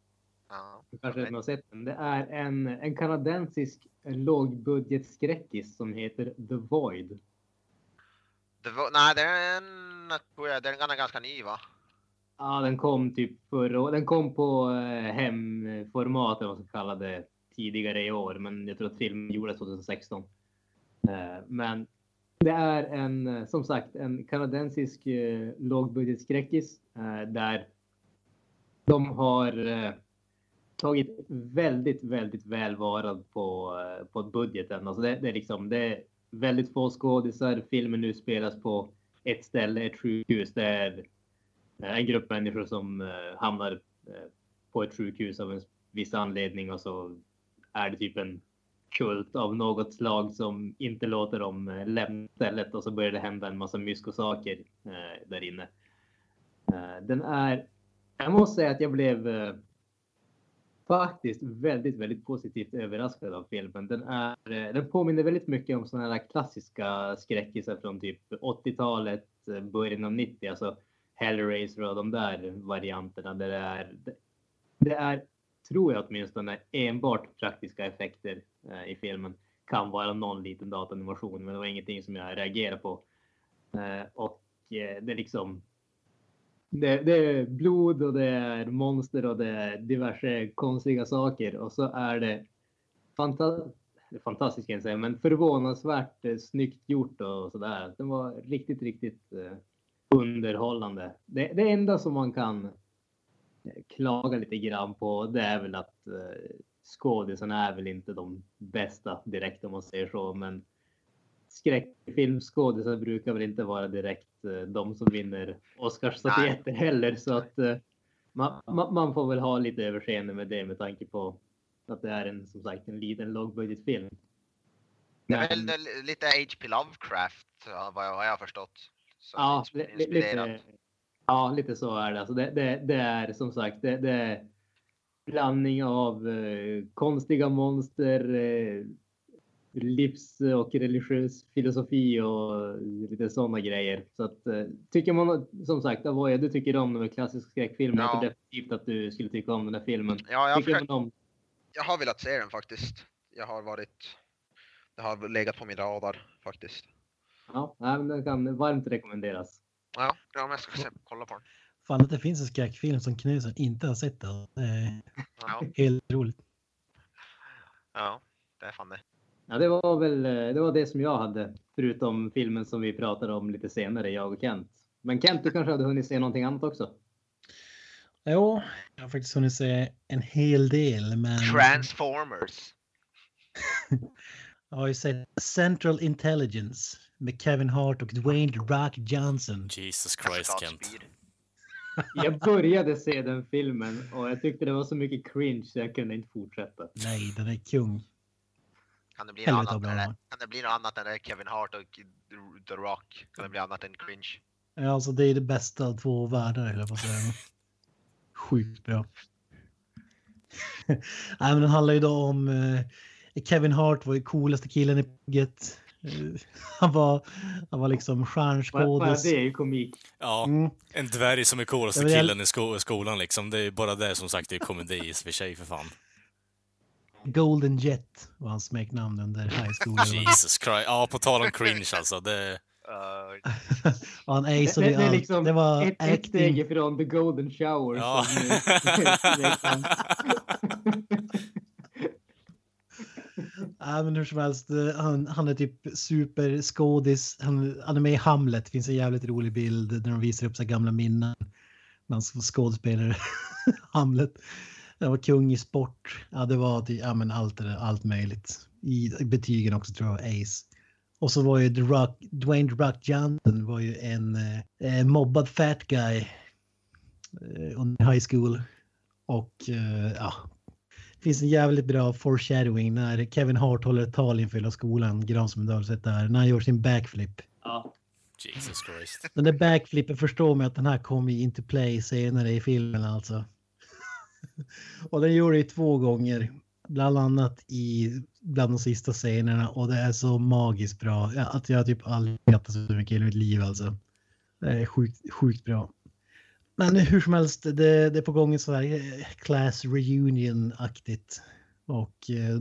Ja, du kanske okay. har sett den. Det är en, en kanadensisk lågbudgetskräckis som heter The Void. The Vo nej, den, är, den är ganska ny va? Ja, den kom typ förra Den kom på eh, hemformat, eller vad man ska kalla det, tidigare i år, men jag tror att filmen gjordes 2016. Eh, men det är en, eh, som sagt, en kanadensisk eh, lågbudgetskräckis eh, där de har tagit väldigt, väldigt väl vara på, på budgeten. Alltså det, det, är liksom, det är väldigt få skådisar. Filmen nu spelas på ett ställe, ett sjukhus. Det är en grupp människor som hamnar på ett sjukhus av en viss anledning och så är det typ en kult av något slag som inte låter dem eh, lämna stället och så börjar det hända en massa myskosaker eh, där inne. Eh, den är, jag måste säga att jag blev eh, faktiskt väldigt, väldigt positivt överraskad av filmen. Den, är, eh, den påminner väldigt mycket om sådana här klassiska skräckisar från typ 80-talet, eh, början av 90, alltså Hellraiser och de där varianterna. Där det, är, det är, tror jag åtminstone, enbart praktiska effekter eh, i filmen. Kan vara någon liten datanimation, men det var ingenting som jag reagerade på. Eh, och eh, det är liksom det, det, är blod och det är monster och det är diverse konstiga saker och så är det fanta fantastiskt kan jag säga, men förvånansvärt eh, snyggt gjort och sådär. Det var riktigt, riktigt eh, underhållande. Det, det enda som man kan klaga lite grann på det är väl att eh, skådisarna är väl inte de bästa direkt om man säger så, men skräckfilmskådisar brukar väl inte vara direkt eh, de som vinner Oscarsstatyetter heller. Så att eh, man, man, får väl ha lite överseende med det med tanke på att det är en som sagt en liten lågbudgetfilm. Det är väl lite H.P. Lovecraft vad jag, har förstått. Ja, lite, ja, lite så är det. Alltså det, det, det är som sagt det, det är blandning av eh, konstiga monster, eh, livs och religiös filosofi och lite sådana grejer. Så att, eh, tycker man som sagt, Avoya, du tycker om de klassiska skräckfilmerna. Ja. Jag tror definitivt att du skulle tycka om den här filmen. Ja, jag, försökt... om... jag har velat se den faktiskt. Jag har varit, det har legat på min radar faktiskt. Ja, men den kan varmt rekommenderas. Ja, ja men jag ska se, kolla på den. Fan att det finns en skräckfilm som Knusen inte har sett. Det är ja. helt roligt. Ja, det är fan det. Ja, det var väl eh, det, var det som jag hade, förutom filmen som vi pratade om lite senare, jag och Kent. Men Kent, du kanske hade hunnit se någonting annat också? Jo, jag har faktiskt hunnit se en hel del. Men... Transformers. jag har ju sett Central Intelligence med Kevin Hart och Dwayne Rock Johnson. Jesus Christ, Kent. Jag började se den filmen och jag tyckte det var så mycket cringe så jag kunde inte fortsätta. Nej, den är kung. Kan det bli något annat, än, kan det bli något annat än Kevin Hart och The Rock? Kan det bli annat än cringe? Ja, alltså det är det bästa av två världar, höll jag på att säga. Sjukt bra. Nej, men den handlar ju då om eh, Kevin Hart var ju coolaste killen i bygget. Eh, han var, han var liksom stjärnskådis. Det är ju komik. Ja, mm. en dvärg som är coolaste killen i sko skolan liksom. Det är bara det som sagt det är komedi i för sig för fan. Golden Jet var hans smeknamn under high school. Jesus Christ. Ja, på tal om cringe alltså. Det... Uh... han aceade det, det, det, liksom det var ett, ett steg ifrån the golden shower. Ja. Ja, men hur som helst, eh, han, han är typ superskådis. Han, han är med i Hamlet, det finns en jävligt rolig bild där de visar upp så gamla minnen. Man skådespelare Hamlet. Han var kung i sport. Ja, det var typ, ja, men allt, allt möjligt. I betygen också tror jag, Ace. Och så var ju The Rock, Dwayne The Rock Johnson var ju en eh, eh mobbad fat guy eh, under high school. Och eh, ja, finns en jävligt bra foreshadowing när Kevin Hart håller ett tal inför hela skolan, Gran som du har sett där, när han gör sin backflip. Ja. Jesus Christ. Den där backflippen förstår mig att den här kommer into play senare i filmen alltså. och den gjorde det två gånger. Bland annat i bland de sista scenerna och det är så magiskt bra. Ja, att jag typ aldrig skrattat så mycket i mitt liv alltså. Det är sjukt, sjukt bra. Men hur som helst, det, det är på gång så här eh, class reunion-aktigt. Och eh,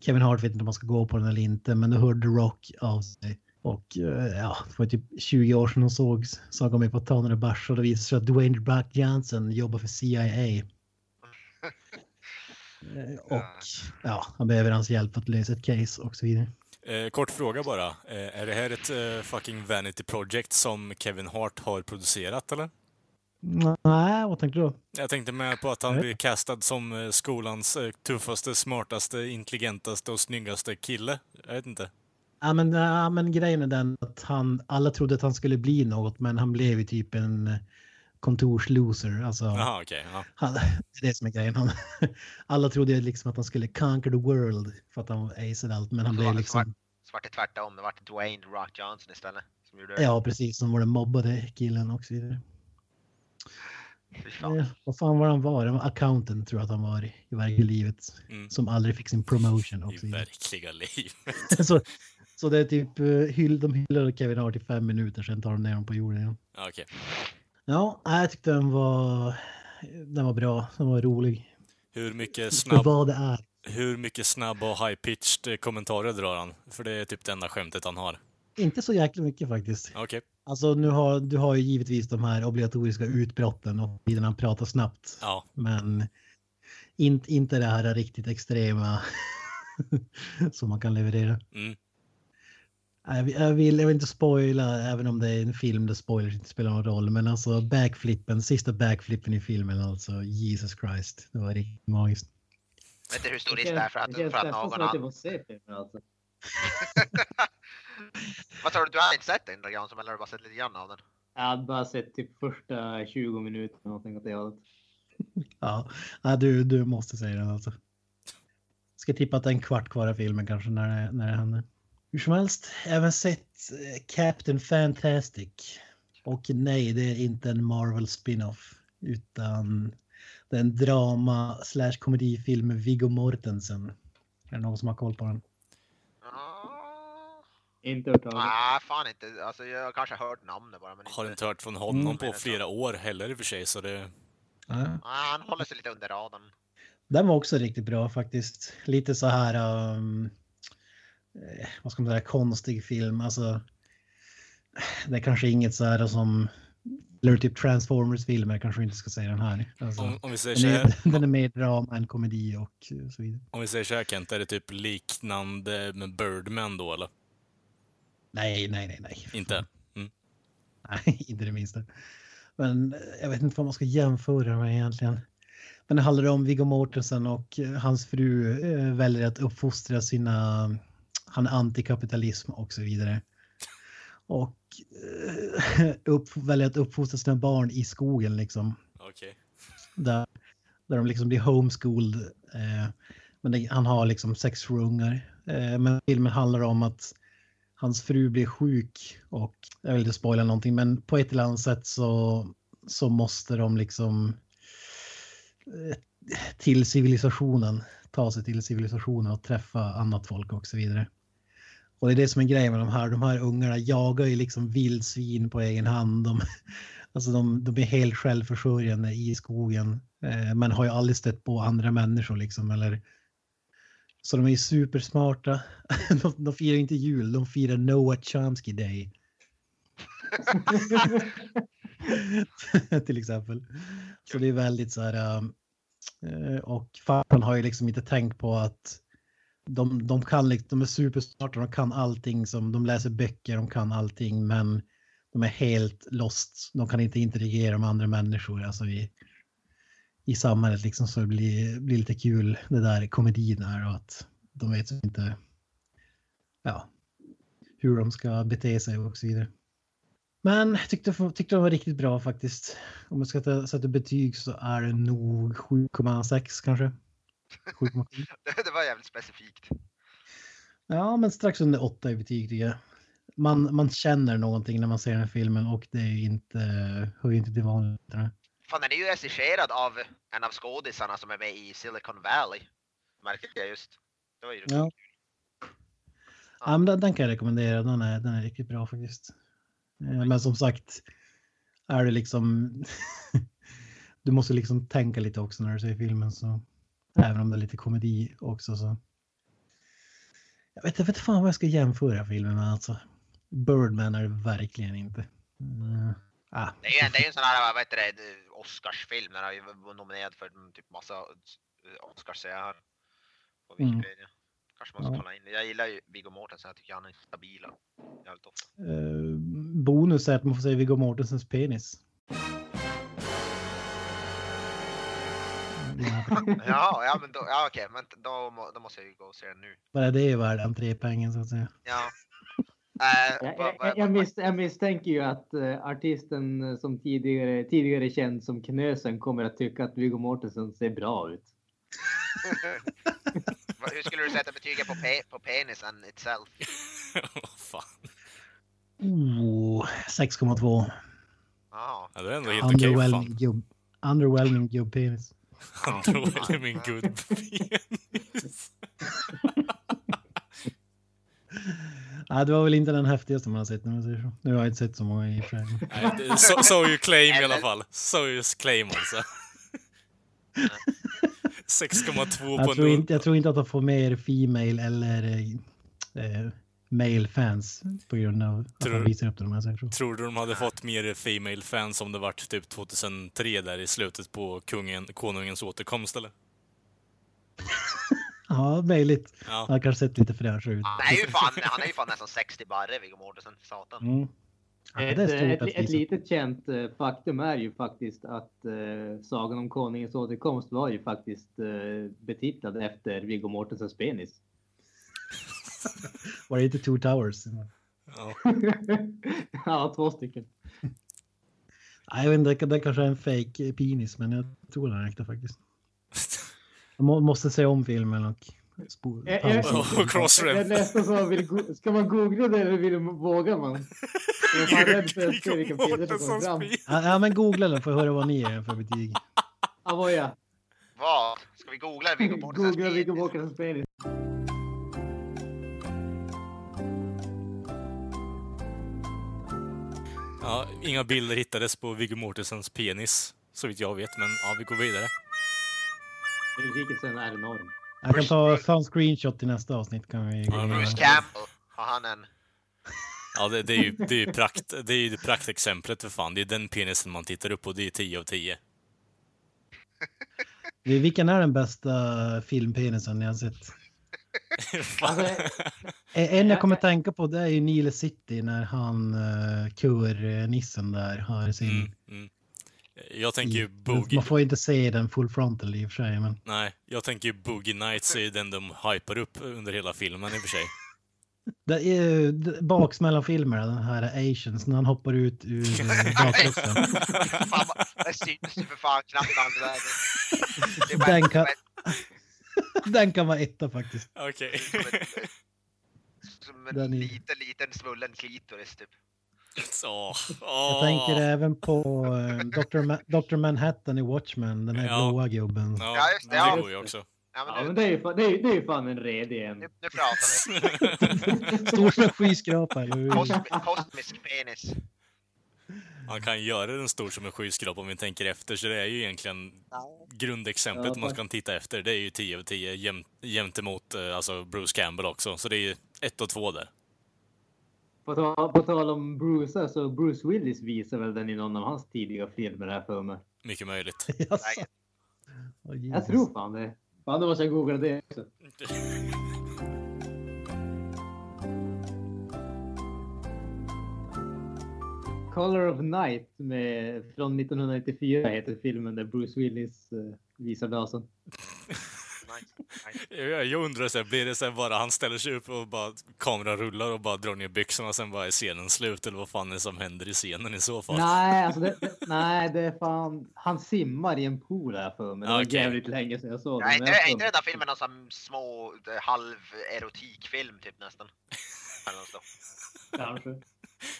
Kevin Hart vet inte om han ska gå på den eller inte, men då hörde Rock av sig. Och eh, ja, det var typ 20 år sedan de sågs, såg de mig på Tanner och Bars och det visade sig att Dwayne Brack Johnson jobbar för CIA. Eh, och ja, han behöver hans hjälp för att lösa ett case och så vidare. Eh, kort fråga bara. Eh, är det här ett eh, fucking vanity project som Kevin Hart har producerat eller? Nej, vad tänkte du? Jag tänkte med på att han blir castad som eh, skolans eh, tuffaste, smartaste, intelligentaste och snyggaste kille. Jag vet inte. Ja men, ja, men grejen är den att han, alla trodde att han skulle bli något, men han blev ju typ en kontorsloser. Alltså, Aha, okay, ja. han, det är det som är grejen. Han, alla trodde liksom att han skulle conquer the world för att han aceade allt, men han blev liksom... Svart, svart är tvärtom, det var Dwayne Rock Johnson istället. Som gjorde det. Ja, precis, som var den mobbade killen och så vidare. Fan. Eh, vad fan var han var? Han var accountant tror jag att han var i, i verkliga livet. Mm. Som aldrig fick sin promotion. Och I verkliga liv. så, så det är typ uh, hyll, de hyllade Kevin Hart i fem minuter, sen tar de ner honom på jorden igen. Okej. Ja, jag tyckte den var, den var bra. Den var rolig. Hur mycket snabb, vad det är. hur mycket snabb och high-pitched kommentarer drar han? För det är typ det enda skämtet han har. Inte så jäkla mycket faktiskt. Okej. Alltså nu har du har ju givetvis de här obligatoriska utbrotten och tiden han pratar snabbt. Ja. Men inte, inte det här riktigt extrema som man kan leverera. Mm. Jag vill, jag, vill, jag vill inte spoila, även om det är en film där spoilers inte spelar någon roll. Men alltså backflippen, sista backflippen i filmen alltså, Jesus Christ. Det var riktigt magiskt. Vet du hur stor Det risk det är känns, för att, det känns för att nästan någon som att jag annan... får se filmen alltså. Vad tror du? Du har inte sett den Jansson eller har du bara sett lite grann av den? Jag hade bara sett typ första 20 minuter någonting åt det hållet. Ja, ja du, du måste säga den alltså. Ska tippa att det är en kvart kvar av filmen kanske när det, när det händer. Hur som helst, även sett eh, Captain Fantastic. Och nej, det är inte en Marvel spin-off. Utan det är en drama slash komedifilm med Viggo Mortensen. Är det någon som har koll på den? Inte hört talas Nej, fan inte. Alltså jag har kanske hört namnet bara men Har inte... inte hört från honom Mm. på flera år heller i och för sig, så det... Ja. Ah, han håller sig lite under radarn. Den var också riktigt bra faktiskt. Lite så här, um, eh, vad ska man säga, konstig film. Alltså, det är kanske inget så här som, eller typ Transformers-filmer kanske vi inte ska säga den här. Alltså, Om, om vi säger den, så här, är, den är mer drama än komedi och så vidare. om vi säger så här Kent, är det typ liknande med Birdman då eller? Nej, nej, nej, nej. Inte? Nej, inte det minsta. Men eh, jag vet inte vad man ska jämföra med egentligen. Men det handlar om Viggo Mortensen och eh, hans fru eh, väljer att uppfostra sina, han är antikapitalism och så vidare. Och upp, väljer att uppfostra sina barn i skogen liksom. Okej. Där, där de liksom blir homeschooled. Eh, men det, han har liksom sex ungar. Eh, men filmen handlar om att hans fru blir sjuk och jag vill inte spoila någonting men på ett eller annat sätt så, så måste de liksom eh, till civilisationen, ta sig till civilisationen och träffa annat folk och så vidare. Och det är det som är grejen med de här, de här ungarna jagar ju liksom vildsvin på egen hand. De, alltså de, de är helt självförsörjande i skogen eh, men har ju aldrig stött på andra människor liksom eller så de är ju supersmarta. De, de firar inte jul, de firar Noah Chomsky Day. Till exempel. Så det är väldigt så här. Um, eh, och farsan har ju liksom inte tänkt på att de, de kan liksom, de är supersmarta, de kan allting som, de läser böcker, de kan allting men de är helt lost. De kan inte interagera med andra människor alltså i, i samhället liksom så det blir, blir lite kul det där komedin är och att de vet inte ja, hur de ska bete sig och så vidare. Men tyckte, tyckte de var riktigt bra faktiskt. Om jag ska ta- sätta betyg så är det nog 7,6 kanske. 7,7. Det, var jävligt specifikt. Ja, men strax under 8 i betyg tycker jag. Man, man känner någonting när man ser den här filmen och det är inte, hör ju inte till vanligheterna. Fan, den är ju regisserad av en av skådisarna som är med i Silicon Valley. Märkte jag just. Det var ju Ja. Ja, men den, den kan jag rekommendera. Den är, den är riktigt bra faktiskt. Eh, Men som sagt, är det liksom... du måste liksom tänka lite också när du ser filmen. Så, även om det är lite komedi också. Så. Jag vet inte fan vad jag ska jämföra filmen med. Alltså. Birdman är det verkligen inte. Mm. Ah, Det är ju en, det är ju en sån här, vad heter det, Oscarsfilm. Den har ju nominerad för typ massa Oscars jag här. På Mm. Wikipedia. Kanske man ska Ja. kolla in. Jag gillar ju Viggo Mortensen, jag tycker han är stabil. Jävligt ofta. eh, bonus är att man får se Viggo Mortensens penis. Ja, Ja, men då, ja okej, men då, då måste jag ju gå och se den nu. Bara det är värd entrépengen så att säga. Ja. Äh, Jag, jag, jag, mis, jag misstänker ju att eh, artisten eh, som tidigare, tidigare känd som Knösen kommer att tycka att Viggo Mortensen ser bra ut. Hur skulle du sätta betyget på, pe på penisen itself? Vad fan. Oh, 6,2. Ja, Ja, det är ändå helt okej. fan. Underwhelming, gubb, Underwhelming gubbpenis. Han Ja, det var väl inte den häftigaste man har sett. När man säger så. Nu har jag inte sett så många i och för sig. Nej, det- So, you claim i alla fall. So you claim alltså. 6,2 på tror, en inte, jag tror inte att de får mer Female eller eh, eh, Male fans på grund av att Tror- de visar upp det. Säger så. Tror du de hade fått mer Female fans om det vart typ 2003 där i slutet på kungen, konungens återkomst eller? Ja, möjligt. Ja. Han har kanske sett lite fräsch ut. Han är ju fan, han är ju fan nästan 60 barre, Viggo Mortensen. Satan. Mm. Ja, Ett, ett, ett, litet känt eh, faktum är ju faktiskt att eh, Sagan om Konungens återkomst var ju faktiskt eh, betitlad efter Viggo Mortensens penis. Var det inte Two Towers? Ja. ja, två stycken. Nej, jag vet inte, det- det kanske är en fake penis, men jag tror den är äkta faktiskt. Jag må, måste se om filmen och spå- Jag- jag- Och crossref. Det är nästan så man vill, ska man googla det eller vill, vågar man? Jag är rädd för att se vilka bilder som kommer fram. Ja, men googla den får jag höra vad ni är för betyg. Avoya, Vad? Ska vi googla Viggo Mortensens googla Viggo? Mortensens penis. Ja, inga bilder hittades på Viggo Mortensens penis, så vitt jag vet, men ja, vi går vidare. Nyfikelsen är enorm. Jag kan ta en screenshot till nästa avsnitt. Kan vi gå. Bruce Campbell, har han en... Ja, det, det är ju, det är ju, prakt, det är ju det praktexemplet för fan. Det är den penisen man tittar upp på, det är 10 av 10. Vilken är den bästa filmpenisen ni har sett? Alltså, Eh, En jag kommer tänka på det är ju Nile City när han uh, kur-nissen där har sin... Mm, mm. Jag tänker ju Men Boogie... Man får inte se den full frontal i och för sig, men Nej, jag tänker ju Boogie Nights är ju den de hypar upp under hela filmen i och för sig. det är ju d- baksmällan-filmer, den här Asians, när han hoppar ut ur eh, bakluckan. Det syns ju för fan knappt är bara- Den kan- Den kan vara etta faktiskt. Okej. Som en är- liten, liten svullen klitoris typ. Så. Jag tänker även på uh, Dr. Ma- Dr. Manhattan i Watchmen, den här Ja. blåa gubben. Ja, Ja, just det, det ja. går ju också. Ja, ja, men men nu, det är ju fan, det är, det är ju fan en redig en. nu, nu pratar vi. Stor som en skyskrapa. kosmisk penis. Man kan göra den stor som en skyskrapa om vi tänker efter, så det är ju egentligen grundexemplet Ja, man ska titta efter. Det är ju 10 av 10 jäm, jämt emot eh, alltså Bruce Campbell också, så det är ju 1 och 2 där. På, ta, på tal om Bruce, så Bruce Willis visar väl den i någon av hans tidiga filmer här för mig. Mycket möjligt. Åh, Jag tror fan det. Fan, då måste jag googla det också. Color of Night med, från 1994 heter filmen där Bruce Willis uh, visar dasen. Jag, jag undrar så här, blir det så här bara han ställer sig upp och bara kameran rullar och bara drar ner byxorna och sen bara är scenen slut eller vad fan är det som händer i scenen i så fall? Nej, alltså det, det, nej, det är fan. Han simmar i en pool här för mig. Det var Okej. jävligt länge sedan jag såg den. Nej, men inte, den där filmen någon sån små eh, halv-erotikfilm typ nästan. Kanske.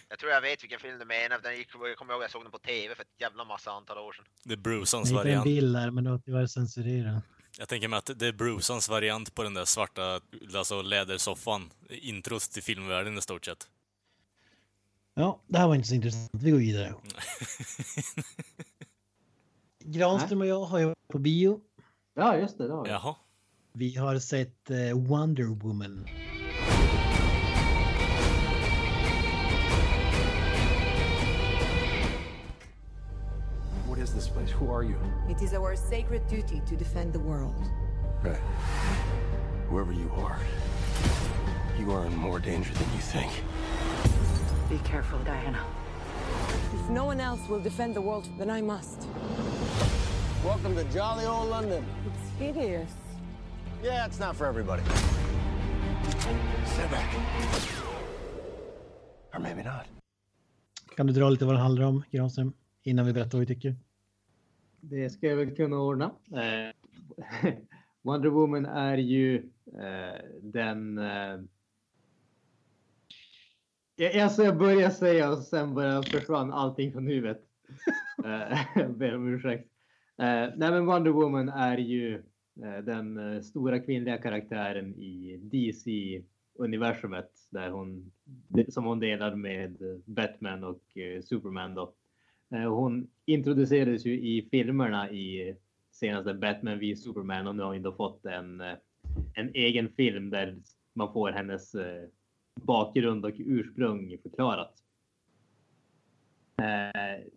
Jag tror jag vet vilken film du menar. Den gick, jag kommer ihåg jag såg den på TV för ett jävla massa antal år sedan. Det är Bruceans Jag hittade en variant. bild där, men det var tyvärr censurerat. Jag tänker mig att det är Bruceans variant på den där svarta alltså lädersoffan. Introt till filmvärlden i stort sett. Ja, det här var inte så intressant. Vi går vidare. Granström och jag har ju varit på bio. Ja, just det. det har vi. Jaha. Vi har sett eh, Wonder Woman. Is this place? Who are you? It is our sacred duty to defend the world. Right. Whoever you are, you are in more danger than you think. Be careful, Diana. If no one else will defend the world, then I must. Welcome to jolly old London. It's hideous. Yeah, it's not for everybody. Step back. Or maybe not. Kan du dra lite vad den handlar om, Granström? Innan vi berättar vad vi tycker. Det ska jag väl kunna ordna. Eh, Wonder Woman är ju eh, den... Eh, jag, alltså jag börjar säga och sen bara försvann allting från huvudet. Eh, jag ber om ursäkt. nej, men Wonder Woman är ju eh, den eh, stora kvinnliga karaktären i DC-universumet där hon, som hon delar med Batman och eh, Superman. Då. Eh, hon introducerades ju i filmerna i senaste Batman v Superman och nu har hon då fått en, eh, en egen film där man får hennes eh, bakgrund och ursprung förklarat.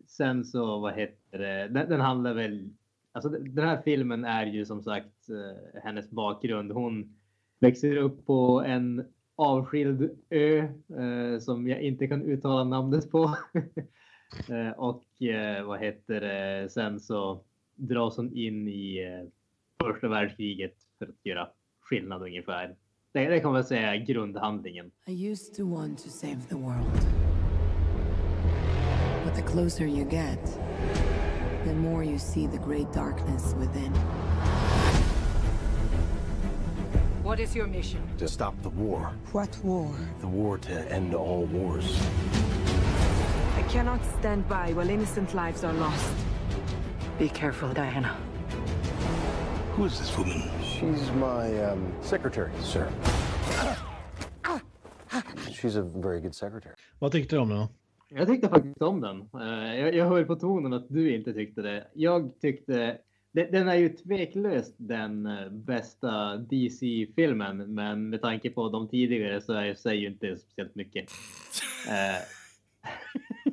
Sen så, vad heter det, den, den, handlar väl, alltså den här filmen är ju som sagt eh, hennes bakgrund. Hon växer upp på en avskild ö eh, som jag inte kan uttala namnet på. Eh, och eh, vad heter det, sen så dras hon in i eh, första världskriget för att göra skillnad ungefär. Det, det kan man säga är grundhandlingen. I used to want to save the world. But the closer you get, the more you see the great darkness within. What is your mission? To stop the war. What war? The war to end all wars. I cannot stand by while innocent lives are lost. Be careful, Diana. Who is this woman? She's my um, secretary, sir. She's a very good secretary. Vad tyckte du om den? Jag tyckte faktiskt om den. Eh, Jag, jag hör på tonen att du inte tyckte det. Jag tyckte den är ju tveklöst den eh, bästa DC-filmen, men med tanke på de tidigare så är, säger ju inte speciellt mycket.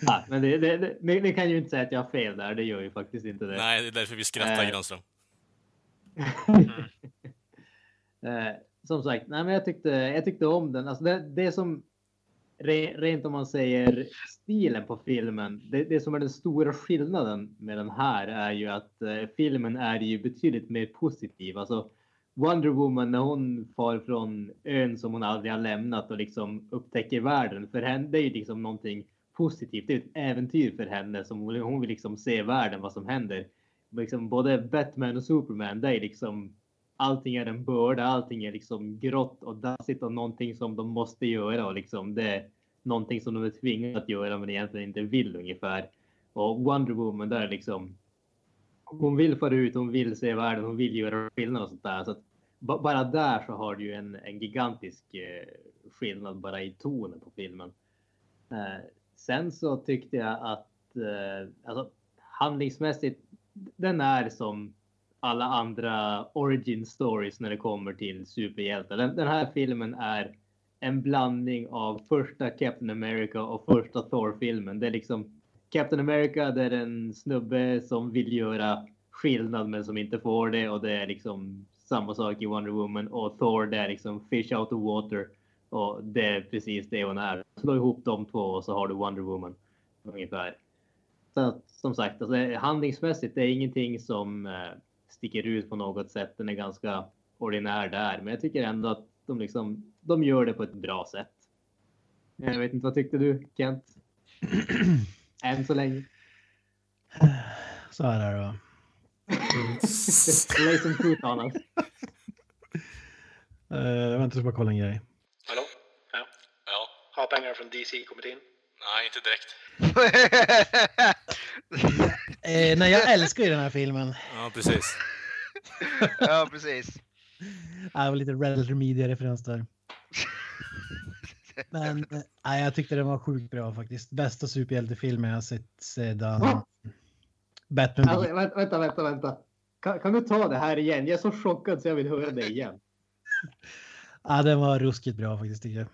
Ja, men det, det, det, ni, ni kan ju inte säga att jag har fel där, det gör ju faktiskt inte det. Nej, det är därför vi skrattar, Eh. Granström. Eh, som sagt, nej, men jag, tyckte, jag tyckte om den. Alltså det, det som re, rent om man säger stilen på filmen. Det, det som är den stora skillnaden med den här är ju att eh, filmen är ju betydligt mer positiv. Alltså Wonder Woman när hon far från ön som hon aldrig har lämnat och liksom upptäcker världen. För henne det är ju liksom någonting positivt. Det är ett äventyr för henne som hon, vill liksom se världen, vad som händer. Liksom både Batman och Superman, det är liksom allting är en börda, allting är liksom grått och dassigt och någonting som de måste göra och liksom det är någonting som de är tvingade att göra men egentligen inte vill ungefär. Och Wonder Woman där liksom hon vill fara ut, hon vill se världen, hon vill göra skillnad och sånt där. Så att bara där så har du ju en, en gigantisk eh, skillnad bara i tonen på filmen. Eh, Sen så tyckte jag att eh, alltså, handlingsmässigt, den är som alla andra origin stories när det kommer till superhjältar. Den, den här filmen är en blandning av första Captain America och första Thor-filmen. Det är liksom Captain America, det är en snubbe som vill göra skillnad men som inte får det och det är liksom samma sak i Wonder Woman och Thor det är liksom fish out of water och det är precis det hon är. Slå ihop de två och så har du Wonder Woman ungefär. Så att, som sagt, alltså, handlingsmässigt det är ingenting som eh, sticker ut på något sätt. Den är ganska ordinär där, men jag tycker ändå att de liksom, de gör det på ett bra sätt. Jag vet inte, vad tyckte du Kent? Än så länge. Så här är det. va. Lay some truth on us. Jag väntar så bara kolla en grej. Har pengar från DC kommit in? Nej, inte direkt. Eh, nej, jag älskar ju den här filmen. Ja, precis. ja, precis. Ja, Det var lite Red Media-referens där. Men eh, nej, jag tyckte den var sjukt bra faktiskt. Bästa superhjältefilmen jag har sett sedan Va? Batman Alltså, vänta, vänta. vänta. Kan, kan du ta det här igen? Jag är så chockad så jag vill höra det igen. Ja, den var ruskigt bra faktiskt tycker jag.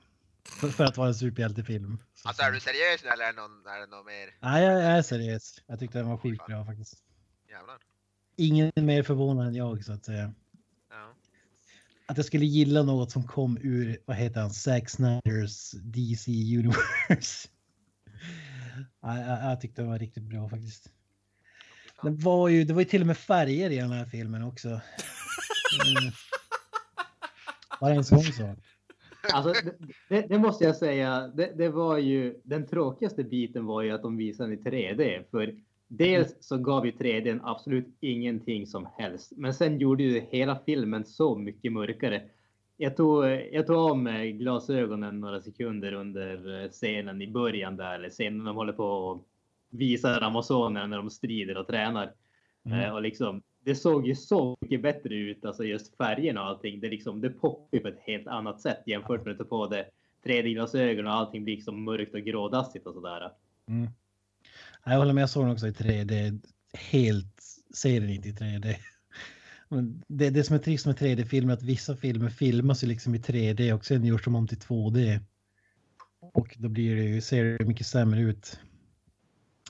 För, för att vara en superhjältefilm. Så- Alltså är du seriös nu eller är det, någon, är det något mer? Nej, jag, jag är seriös. Jag tyckte den var sjukt bra faktiskt. Jävlar. Ingen mer förvånad än jag så att säga. Ja. Att jag skulle gilla något som kom ur, vad heter han, Zack Snyders DC Universe. Ja, jag, jag tyckte den var riktigt bra faktiskt. Det var ju, det var ju till och med färger i den här filmen också. Mm. Bara en sån sak. Alltså, det, det, måste jag säga. Det, det var ju den tråkigaste biten var ju att de visade i 3D. För dels så gav ju 3D absolut ingenting som helst. Men sen gjorde ju hela filmen så mycket mörkare. Jag tog, jag tog av mig glasögonen några sekunder under scenen i början där, eller scenen de håller på och visar Amazonen när de strider och tränar. Mm. Eh, och liksom, det såg ju så mycket bättre ut, alltså just färgerna och allting. Det, liksom, det poppade på ett helt annat sätt jämfört med att ta på det 3D-glasögon och allting blir liksom mörkt och grådassigt och sådär. Mm. Jag håller med, jag såg den också i 3D. Helt ser den inte i 3D. Men det, det som är trist med 3D-filmer är att vissa filmer filmas ju liksom i 3D och sen görs de om till 2D. Och då blir det, ju- ser det mycket sämre ut.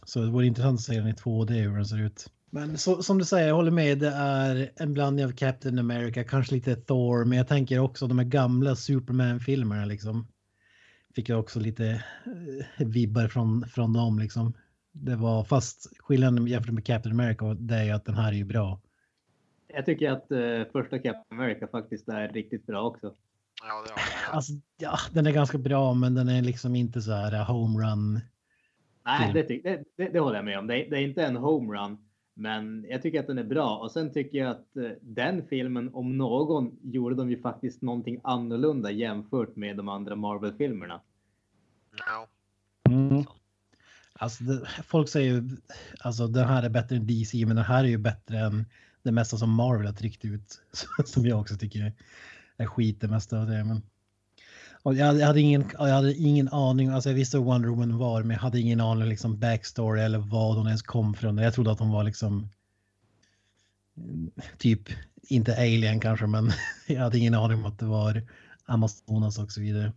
Så det vore intressant att se den i 2D hur den ser ut. Men så, som du säger, jag håller med. Det är en blandning av Captain America, kanske lite Thor, men jag tänker också de här gamla Superman-filmerna liksom. Fick jag också lite eh, vibbar från, från dem liksom. Det var fast skillnaden jämfört med Captain America det är ju att den här är ju bra. Jag tycker att eh, första Captain America faktiskt är riktigt bra också. Ja, det Alltså, ja, den är ganska bra, men den är liksom inte så här uh, homerun. Nej, det, det, det, det håller jag med om. Det, är- det är inte en homerun, men jag tycker att den är bra. Och sen tycker jag att eh, den filmen, om någon, gjorde de ju faktiskt någonting annorlunda jämfört med de andra Marvel-filmerna. Ja. Mm. Alltså, det, folk säger ju alltså den här är bättre än DC, men den här är ju bättre än det mesta som Marvel har tryckt ut. Som jag också tycker är skit det mesta av det. Men... Och jag, hade, jag, hade ingen, jag hade ingen aning, alltså jag visste vad Wonder Woman var, men jag hade ingen aning liksom backstory eller vad hon ens kom från. Jag trodde att hon var liksom typ, inte alien kanske, men jag hade ingen aning om att det var Amazonas och så vidare.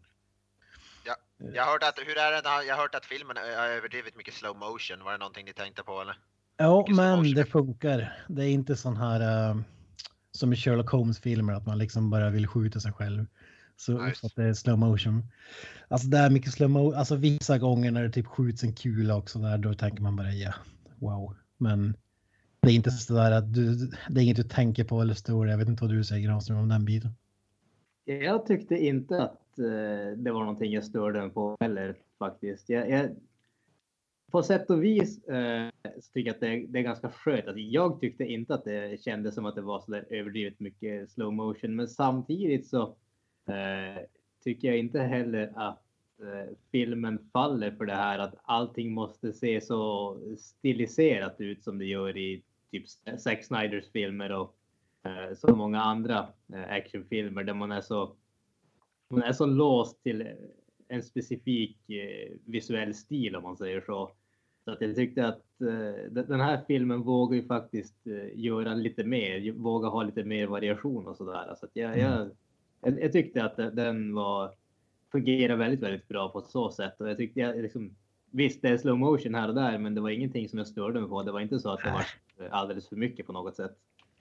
Jag har hört att, hur är det, jag hört att filmen har överdrivet mycket slow motion. Var det någonting ni tänkte på eller? Ja, Mycket men det funkar. Det är inte sån här uh, som i Sherlock Holmes-filmer att man liksom bara vill skjuta sig själv. Så Nice. att det är slow motion. Alltså det är mycket slow motion. Alltså vissa gånger när det typ skjuts en kula också där, då tänker man bara ja, wow. Men det är inte så där att du, det är inget du tänker på eller står. Jag vet inte vad du säger Granström om den biten. Jag tyckte inte att eh, det var någonting jag störde mig på heller faktiskt. Jag, jag, på sätt och vis eh, så tycker jag att det, det är ganska skönt. Alltså, jag tyckte inte att det kändes som att det var så där överdrivet mycket slow motion, men samtidigt så Eh, tycker jag inte heller att eh, filmen faller för det här att allting måste se så stiliserat ut som det gör i typ Zack Snyders filmer och eh, så många andra eh, actionfilmer där man är så man är så låst till en specifik eh, visuell stil om man säger så. Så att jag tyckte att eh, den- här filmen vågar ju faktiskt eh, göra lite mer, våga ha lite mer variation och sådär. Så att jag, jag, mm jag, jag tyckte att den var fungerar väldigt, väldigt bra på så sätt och jag tyckte jag liksom Visst, det är slow motion här och där, men det var ingenting som jag störde mig på. Det var inte så att det var alldeles för mycket på något sätt.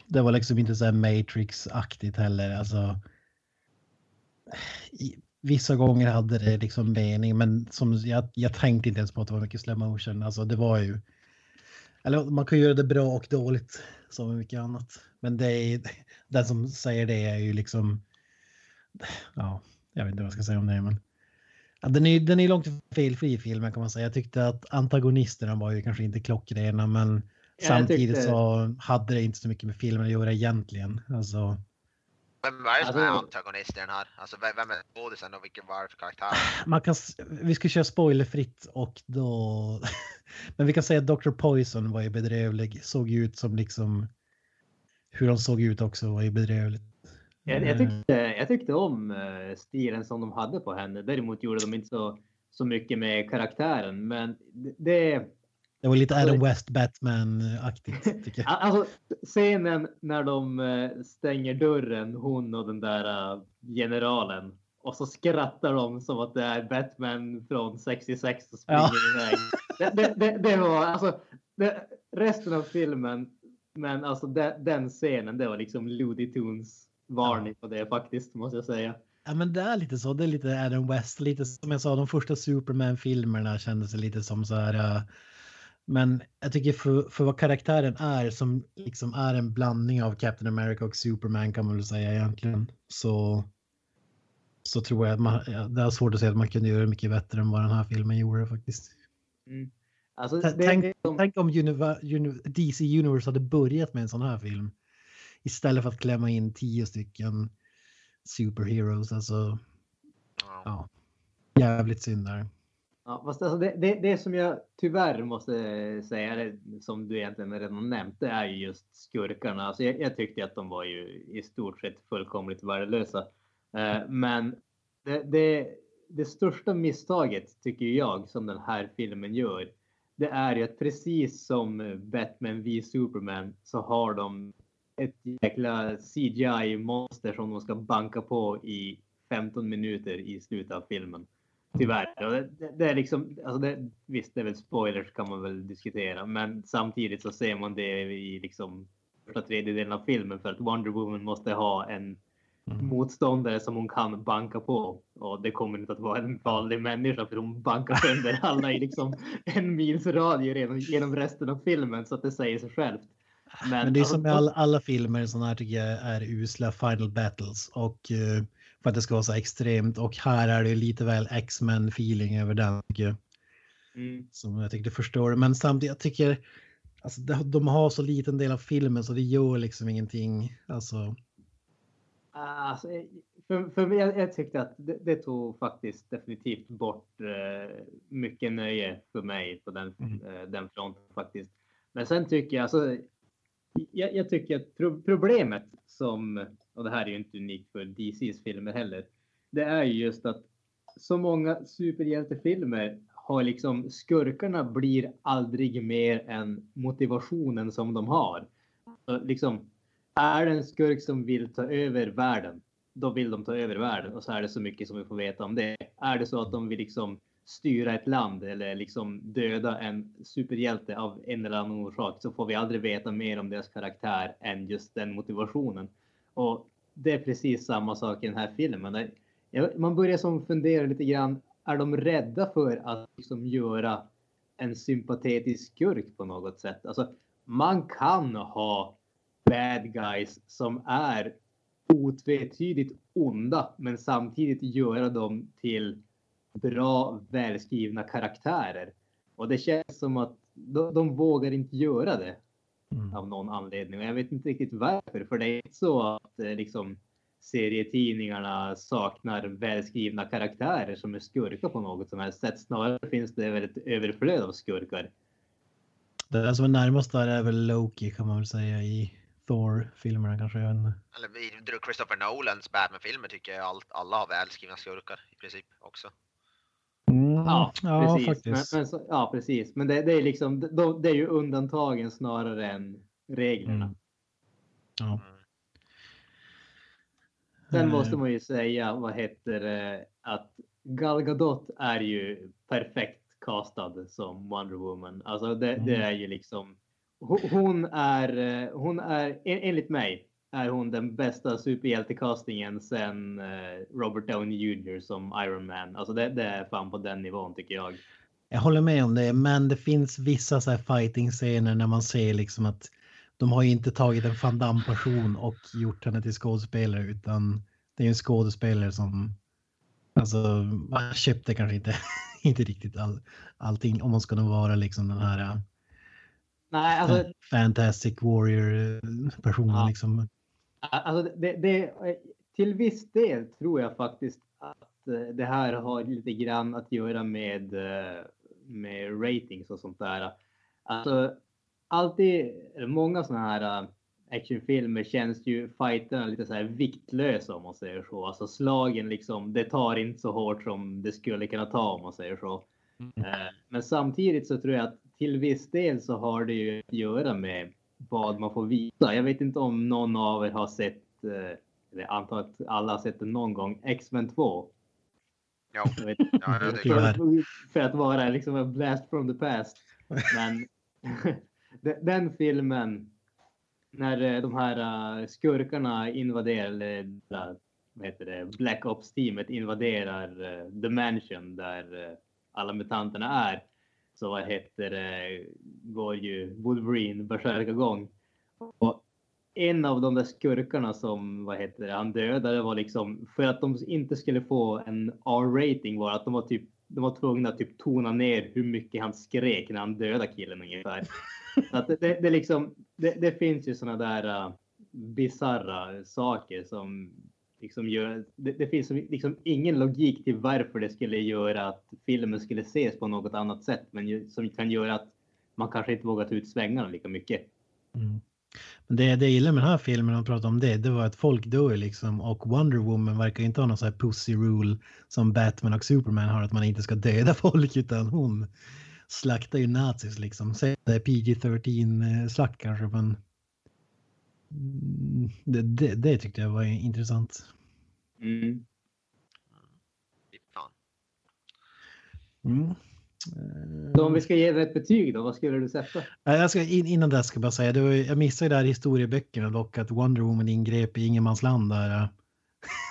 Det var liksom inte så här Matrix-aktigt heller. Alltså, vissa gånger hade det liksom mening, men som jag, jag tänkte inte ens på att det var mycket slow motion. Alltså det var ju... Eller man kan göra det bra och dåligt som mycket annat. Men det är, den som säger det är ju liksom... Ja, jag vet inte vad jag ska säga om det, men... Ja, den, är, den är långt felfri filmen kan man säga. Jag tyckte att antagonisterna var ju kanske inte klockrena, men Ja, samtidigt tyckte- så hade det inte så mycket med filmen att göra egentligen. Alltså, Vem är det som är antagonist i den här? Alltså vem är skådisen och vilken var det för karaktär? man kan, vi ska köra spoilerfritt och då... Men vi kan säga att Dr. Poison var ju bedrövlig. Såg ut som liksom... Hur de såg ut också var ju bedrövligt. Jag, jag, Eh, tyckte, jag tyckte om eh, stilen som de hade på henne. Däremot gjorde de inte så, så mycket med karaktären. Men det- det... Var lite Adam alltså- West Batman-aktigt tycker jag. Alltså scenen när de eh, stänger dörren, hon och den där generalen. Och så skrattar de som att det är Batman från 66 och springer Ja. iväg. Det, det, det, det var alltså resten av filmen. Men alltså de, den scenen, det var liksom Looney Tunes varning på det faktiskt måste jag säga. Ja men det är lite så, det är lite Adam West, lite som jag sa, de första Superman-filmerna kändes det lite som så här. men jag tycker för, för vad karaktären är, som liksom är en blandning av Captain America och Superman kan man väl säga egentligen, så så tror jag att man, det är svårt att säga att man kunde göra mycket bättre än vad den här filmen gjorde faktiskt. Alltså, T- det, Tänk, det, som- tänk om Univer, Uni- DC Universe hade börjat med en sån här film istället för att klämma in tio stycken superheroes. Alltså, Ja. jävligt synd där. Ja, fast alltså det, det, det som jag tyvärr måste säga, det, som du egentligen redan nämnt, det är ju just skurkarna. Alltså jag, jag tyckte att de var ju i stort sett fullkomligt värdelösa. Eh, men det, det, det största misstaget tycker jag som den här filmen gör, det är ju att precis som Batman v Superman så har de ett jäkla CGI-monster som de ska banka på i 15 minuter i slutet av filmen. Tyvärr. Det, det, är liksom, alltså det, visst, det är väl spoilers kan man väl diskutera, men samtidigt så ser man det i liksom första tredjedelen av filmen för att Wonder Woman måste ha en mm. motståndare som hon kan banka på. Och det kommer inte att vara en vanlig människa för hon bankar sönder alla i liksom en mils radie genom, genom resten av filmen så att det säger sig självt. Men, Men det är som med alla, alla filmer sådana här tycker jag är usla final battles och uh, för att det ska vara så extremt och här är det lite väl X-Men feeling över den tycker jag. Mm. Som jag tycker förstår. Men samtidigt jag tycker alltså, de har så liten del av filmen så det gör liksom ingenting. Alltså. Alltså, för, för mig, jag, jag tyckte att det, det, tog faktiskt definitivt bort eh, mycket nöje för mig på den, mm. eh, den fronten faktiskt. Men sen tycker jag, alltså, jag, jag tycker att pro problemet som, och det här är ju inte unikt för DCs filmer heller, det är ju just att så många superhjältefilmer har liksom skurkarna blir aldrig mer än motivationen som de har. Liksom, är det en skurk som vill ta över världen, då vill de ta över världen och så är det så mycket som vi får veta om det. Är det så att de vill liksom styra ett land eller liksom döda en superhjälte av en eller annan orsak så får vi aldrig veta mer om deras karaktär än just den motivationen. Och det är precis samma sak i den här filmen. Man börjar som fundera lite grann. Är de rädda för att liksom göra en sympatetisk skurk på något sätt? Alltså, man kan ha bad guys som är otvetydigt onda, men samtidigt göra dem till bra, välskrivna karaktärer. Och det känns som att de, de vågar inte göra det mm. av någon anledning. Och jag vet inte riktigt varför, för det är inte så att eh, liksom, serietidningarna saknar välskrivna karaktärer som är skurkar på något som helst sätt. Snarare finns det väl ett överflöd av skurkar. Det som är närmast där är väl Loki kan man väl säga i Thor-filmerna kanske. Jag Eller i Christopher Nolans Batman-filmer tycker jag allt, alla har välskrivna skurkar i princip också. Ja, ja, precis. Faktiskt. Men, men, ja, precis. Men det, det är liksom, det, det är ju undantagen snarare än reglerna. Mm. Ja. Mm. Sen eh. måste man ju säga, vad heter det, att Gal Gadot är ju perfekt castad som Wonder Woman. Alltså det, det mm. är ju liksom, hon är, eh, hon är enligt mig är hon den bästa superhjältecastingen sen eh, Robert Downey Jr som Iron Man. Alltså det, det, är fan på den nivån tycker jag. Jag håller med om det, men det finns vissa så här fighting-scener när man ser liksom att de har inte tagit en Van Damme-person och gjort henne till skådespelare utan det är en skådespelare som alltså man köpte kanske inte, inte riktigt all, allting om man ska vara liksom den här Nej, alltså, Fantastic Warrior-personen ja. liksom. Alltså det, det, till viss del tror jag faktiskt att eh, det här har lite grann att göra med, eh, med ratings och sånt där. Alltså, alltid, många sådana här eh, actionfilmer känns ju fighterna lite så här viktlösa om man säger så. Alltså slagen liksom, det tar inte så hårt som det skulle kunna ta om man säger så. Mm. Men samtidigt så tror jag att till viss del så har det ju att göra med vad man får visa. Jag vet inte om någon av er har sett, eh, eller antar att alla har sett det någon gång, X-Men 2. Ja, vet, ja för, för att vara liksom en blast from the past. Men den filmen, när eh, de här eh, skurkarna invaderar, vad heter det, Black Ops-teamet invaderar The Mansion där alla mutanterna är så vad heter det, går ju Wolverine bärsärka. Och en av de där skurkarna som vad heter det, han dödade var liksom för att de inte skulle få en R-rating var att de var typ de var tvungna att typ tona ner hur mycket han skrek när han dödade killen ungefär. Så att det, det, det, liksom, det, det finns ju såna där uh, bizarra saker som liksom gör, det, det finns liksom ingen logik till varför det skulle göra att filmen skulle ses på något annat sätt, men som kan göra att man kanske inte vågar ta ut svängarna lika mycket. Mm. Men det, det jag gillar med den här filmen, om pratar om det, det var att folk dör liksom och Wonder Woman verkar inte ha någon sån här pussy rule som Batman och Superman har, att man inte ska döda folk utan hon slaktar ju nazis liksom. Säg det är PG-13-slakt eh, kanske, men det, det, det, tyckte jag var intressant. Mm. Mm. Så om vi ska ge det ett betyg då, vad skulle du sätta? Jag ska, innan det ska jag bara säga, det var, jag missade där historieböckerna dock att Wonder Woman ingrep i ingenmansland där.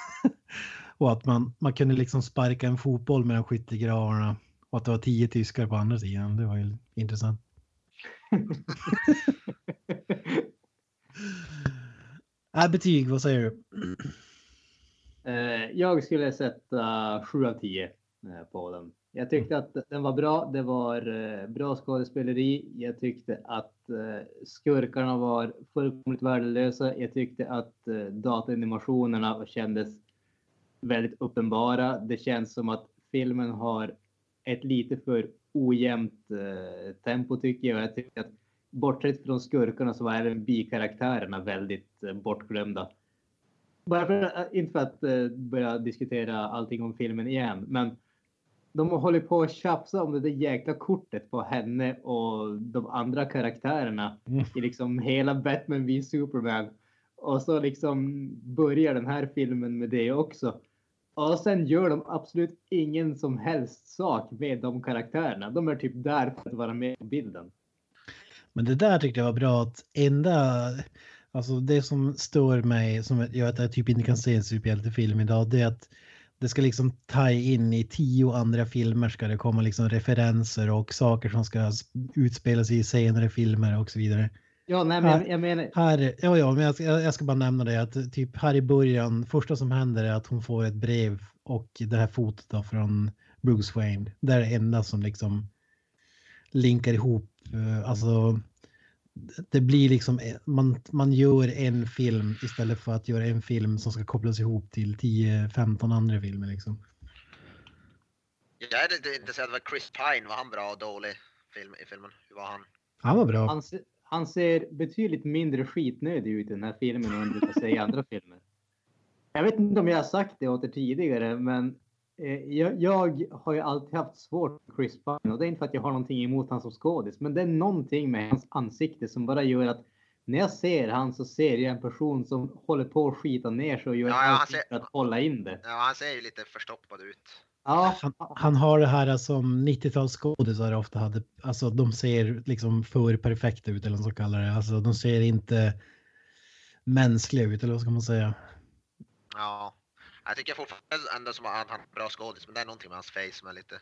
och att man, man kunde liksom sparka en fotboll mellan skyttegravarna och att det var tio tyskar på andra sidan. Det var ju intressant. äh, betyg, vad säger du? Eh, jag skulle sätta 7 av 10 eh, på den. Jag tyckte att den var bra. Det var eh, bra skådespeleri. Jag tyckte att skurkarna var fullkomligt värdelösa. Jag tyckte att datanimationerna kändes väldigt uppenbara. Det känns som att filmen har ett lite för ojämnt tempo tycker jag. Jag tycker att bortsett från skurkarna så var även bikaraktärerna väldigt eh, bortglömda. Bara för, eh, inte för att eh, börja diskutera allting om filmen igen, men de håller på att tjafsa om det där jäkla kortet på henne och de andra karaktärerna mm. i liksom hela Batman v Superman. Och så liksom börjar den här filmen med det också. Och sen gör de absolut ingen som helst sak med de karaktärerna. De är typ där för att vara med på bilden. Men det där tyckte jag var bra att enda, alltså det som stör mig, som gör att jag typ inte kan se en superhjältefilm idag, det är att det ska liksom ta in i tio andra filmer ska det komma liksom referenser och saker som ska utspela sig i senare filmer och så vidare. Ja, nej, men här, jag menar... Här, ja, ja, men jag, jag ska bara nämna det att typ här i början, första som händer är att hon får ett brev och det här fotot då från Bruce Wayne. Det är det enda som liksom linkar ihop, alltså det blir liksom, man, man gör en film istället för att göra en film som ska kopplas ihop till 10-15 andra filmer liksom. Jag är inte intresserad av Chris Pine, var han bra och dålig film, i filmen? Hur var han? Han var bra. Han, han ser betydligt mindre skitnödig ut i den här filmen än han brukar säga i andra filmer. Jag vet inte om jag har sagt det åt er tidigare, men eh, jag, jag, har ju alltid haft svårt med Chris Pine och det är inte för att jag har någonting emot honom som skådis, men det är någonting med hans ansikte som bara gör att när jag ser han så ser jag en person som håller på att skita ner sig och gör ja, allt för att hålla in det. Ja, han ser ju lite förstoppad ut. Ja. Han, han, har det här som 90-talsskådisar ofta hade. Alltså de ser liksom för perfekta ut eller vad man ska kalla det. Alltså de ser inte mänskliga ut eller vad ska man säga. Ja, jag tycker fortfarande ändå som att han är bra skådis, men det är någonting med hans face som är lite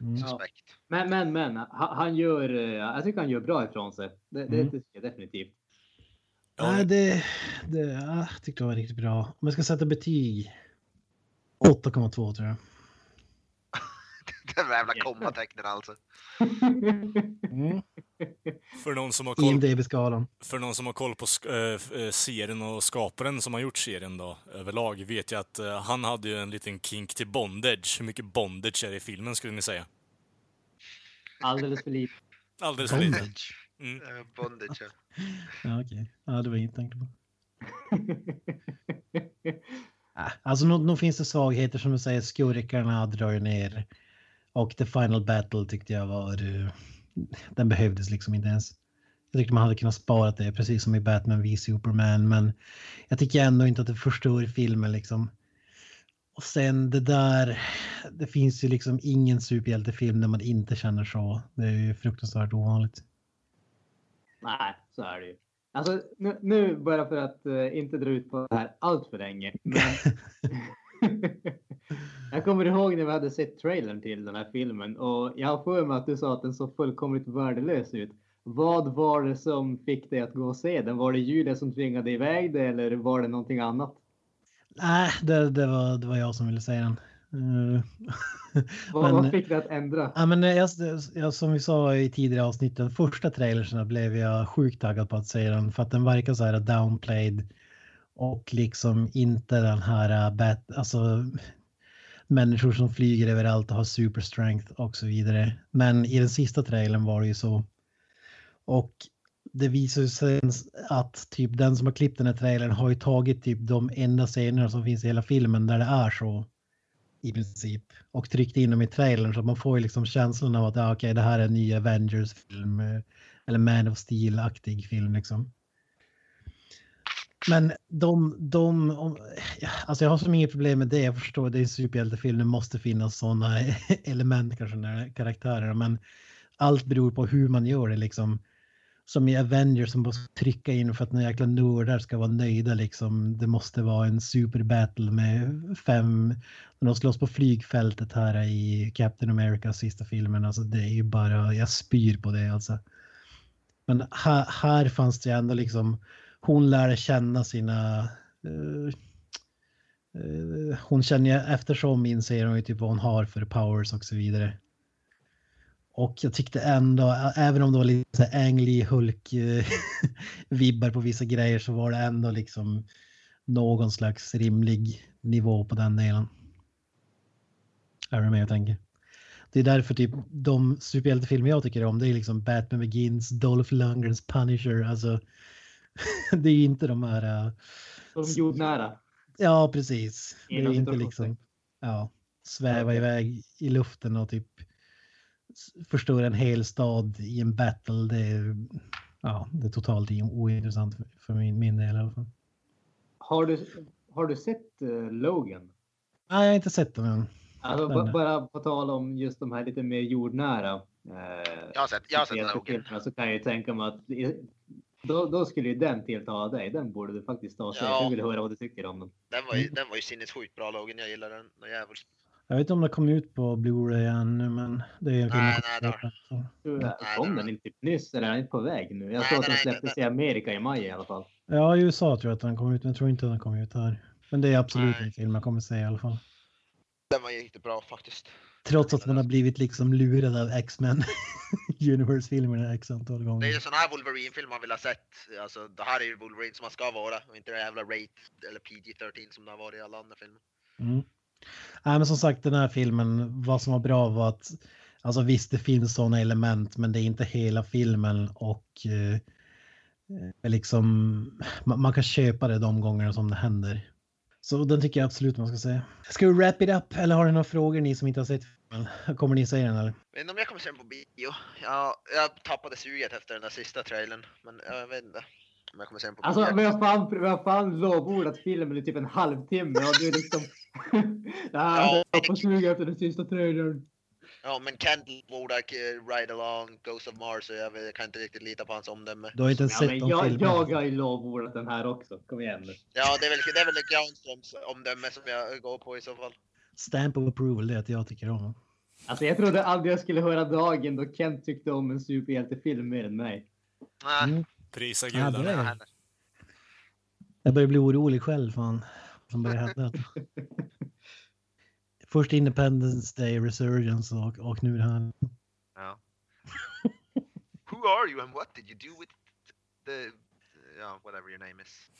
mm. suspekt. Ja. Men, men, men, han gör, jag tycker han gör bra ifrån sig. Det, det mm. tycker jag definitivt. Ja, det, det, jag tyckte det var riktigt bra. Om jag ska sätta betyg. 8,2 tror jag. Den jävla kommatecknen alltså. Mm. För någon som har koll. För någon som har koll på äh, serien och skaparen som har gjort serien då, överlag, vet jag att äh, han hade ju en liten kink till bondage. Hur mycket bondage är det i filmen skulle ni säga? Alldeles för lite. Alldeles för lite. Mm. Uh, bondage, ja. ja, okej. Okay. Ja, det var inget tänkte på. alltså, nog, nog finns det svagheter som du säger, skurkarna drar ner och The Final Battle tyckte jag var... Eh, den behövdes liksom inte ens. Jag tyckte man hade kunnat spara det precis som i Batman v Superman men jag tycker ändå inte att det förstör filmen liksom. Och sen det där, det finns ju liksom ingen superhjältefilm där man inte känner så. Det är ju fruktansvärt ovanligt. Nej, så är det ju. Alltså nu, nu bara för att uh, inte dra ut på det här allt för länge. Men... Jag kommer ihåg när vi hade sett trailern till den här filmen och jag har för mig att du sa att den såg fullkomligt värdelös ut. Vad var det som fick dig att gå och se den? Var det Julia som tvingade iväg det eller var det någonting annat? Nej, det, det, var, det var jag som ville säga den. Vad, men, vad fick dig att ändra? Ja, men jag, jag, som vi sa i tidigare avsnitt, den första trailersen blev jag sjukt taggad på att se den för att den verkar så här downplayed och liksom inte den här äh, bat, alltså människor som flyger överallt och har super strength och så vidare. Men i den sista trailern var det ju så. Och det visar sig att typ den som har klippt den här trailern har ju tagit typ de enda scenerna som finns i hela filmen där det är så i princip och tryckt in dem i trailern så man får ju liksom känslan av att ah, okej, det här är en ny Avengers-film eller Man of Steel-aktig film liksom. Men de, de, om, alltså jag har som inget problem med det, jag förstår det är en superhjältefilm, det måste finnas sådana element kanske, när karaktärer, men allt beror på hur man gör det liksom som i Avengers som måste trycka in för att några jäkla nördar ska vara nöjda liksom. Det måste vara en superbattle med fem, när de slåss på flygfältet här i Captain America sista filmen, alltså det är ju bara, jag spyr på det alltså. Men här, här fanns det ändå liksom, hon lärde känna sina uh, uh, hon känner ju eftersom inser hon ju typ vad hon har för powers och så vidare. Och jag tyckte ändå, även om det var lite Ang Lee Hulk-vibbar eh, på vissa grejer så var det ändå liksom någon slags rimlig nivå på den delen. Är du med och tänker? Det är därför typ de superhjältefilmer jag tycker om det är liksom Batman Begins, Dolph Lundgrens Punisher, alltså det är inte de här... Uh, de jordnära. Ja, precis. Det är inte liksom ja, sväva iväg i luften och typ förstöra en hel stad i en battle, det är, ja, det är totalt ointressant för min, min del i alla fall. Har du, har du sett uh, Logan? Nej, jag har inte sett den än. Alltså, den, bara på tal om just de här lite mer jordnära. Eh, jag har sett, jag har sett Logan. Så kan jag ju tänka mig att då, då skulle ju den tilltala dig. Den borde du faktiskt ta och se. Ja. Jag vill höra vad du tycker om den. Den var ju, den var ju sinnessjukt bra Logan. Jag gillar den. Något jävligt. Jag vet inte om det kom ut på Blu-ray ännu, men det är en film nej, nej, nej, Kom den inte nyss eller är den inte på väg nu? Jag såg att den släpptes i Amerika i maj i alla fall. Ja, i USA tror jag att den kom ut, men jag tror inte att den kom ut här. Men det är absolut nej. en film jag kommer se i alla fall. Den var riktigt bra faktiskt. Trots att man har blivit liksom lurad av X-Men Universe-filmerna x antal gånger. Det är ju sån här Wolverine-film man vill ha sett. Alltså, det här är ju Wolverine som man ska vara och inte det jävla Rate eller PG-13 som det har varit i alla andra filmer. Mm. Nej, men som sagt, den här filmen, vad som var bra var att alltså visst, det finns sådana element, men det är inte hela filmen och eh, liksom man, man, kan köpa det de gångerna som det händer. Så den tycker jag absolut man ska se. Ska vi wrap it up eller har ni några frågor ni som inte har sett filmen? Kommer ni säga den eller? Jag vet inte om jag kommer se den på bio. Jag, jag tappade suget efter den där sista trailern, men jag vet inte. Om jag kommer se den på alltså, vi har fan, vi har fan lovordat filmen i typ en halvtimme och du liksom... ja, jag får suga efter den sista trailern. Ja, men Kent Wodak, uh, Ride Along, Ghost of Mars, så jag, jag, kan inte riktigt lita på hans omdöme. Du har inte ens ja, sett de jag, filmerna? Jag har ju lovordat den här också. Kom igen nu. Ja, det är väl, det är väl Granströms omdöme som jag går på i så fall. Stamp of approval, det är att jag tycker om honom. Alltså jag trodde aldrig jag skulle höra dagen då Kent tyckte om en superhjältefilm mer än mig. Nej. Mm. Prisa gudarna. Ja, jag börjar bli orolig själv fan. Som börjar hända. Först Independence Day, Resurgence och, och nu det här. Ja. Who are you and what did you do with the, yeah, whatever your name is?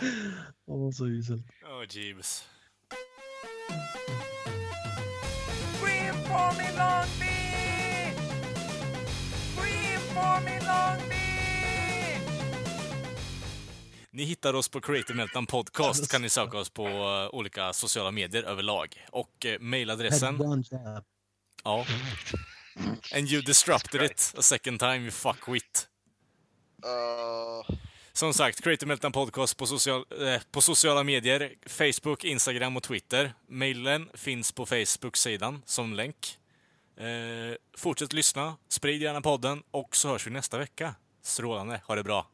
Åh, oh, så uselt. Åh, oh, Jeeves. Scream for me Long Beach! Scream for me Long Beach! Ni hittar oss på Creative Meltdown Podcast, kan ni söka oss på uh, olika sociala medier överlag. Och uh, mailadressen... Ja. And you disrupted it a second time, you fuckwit. Uh... Som sagt, Creative Meltdown Podcast på, social, eh, på sociala medier. Facebook, Instagram och Twitter. Mailen finns på Facebook-sidan som länk. Eh, fortsätt lyssna, sprid gärna podden och så hörs vi nästa vecka. Strålande, ha det bra!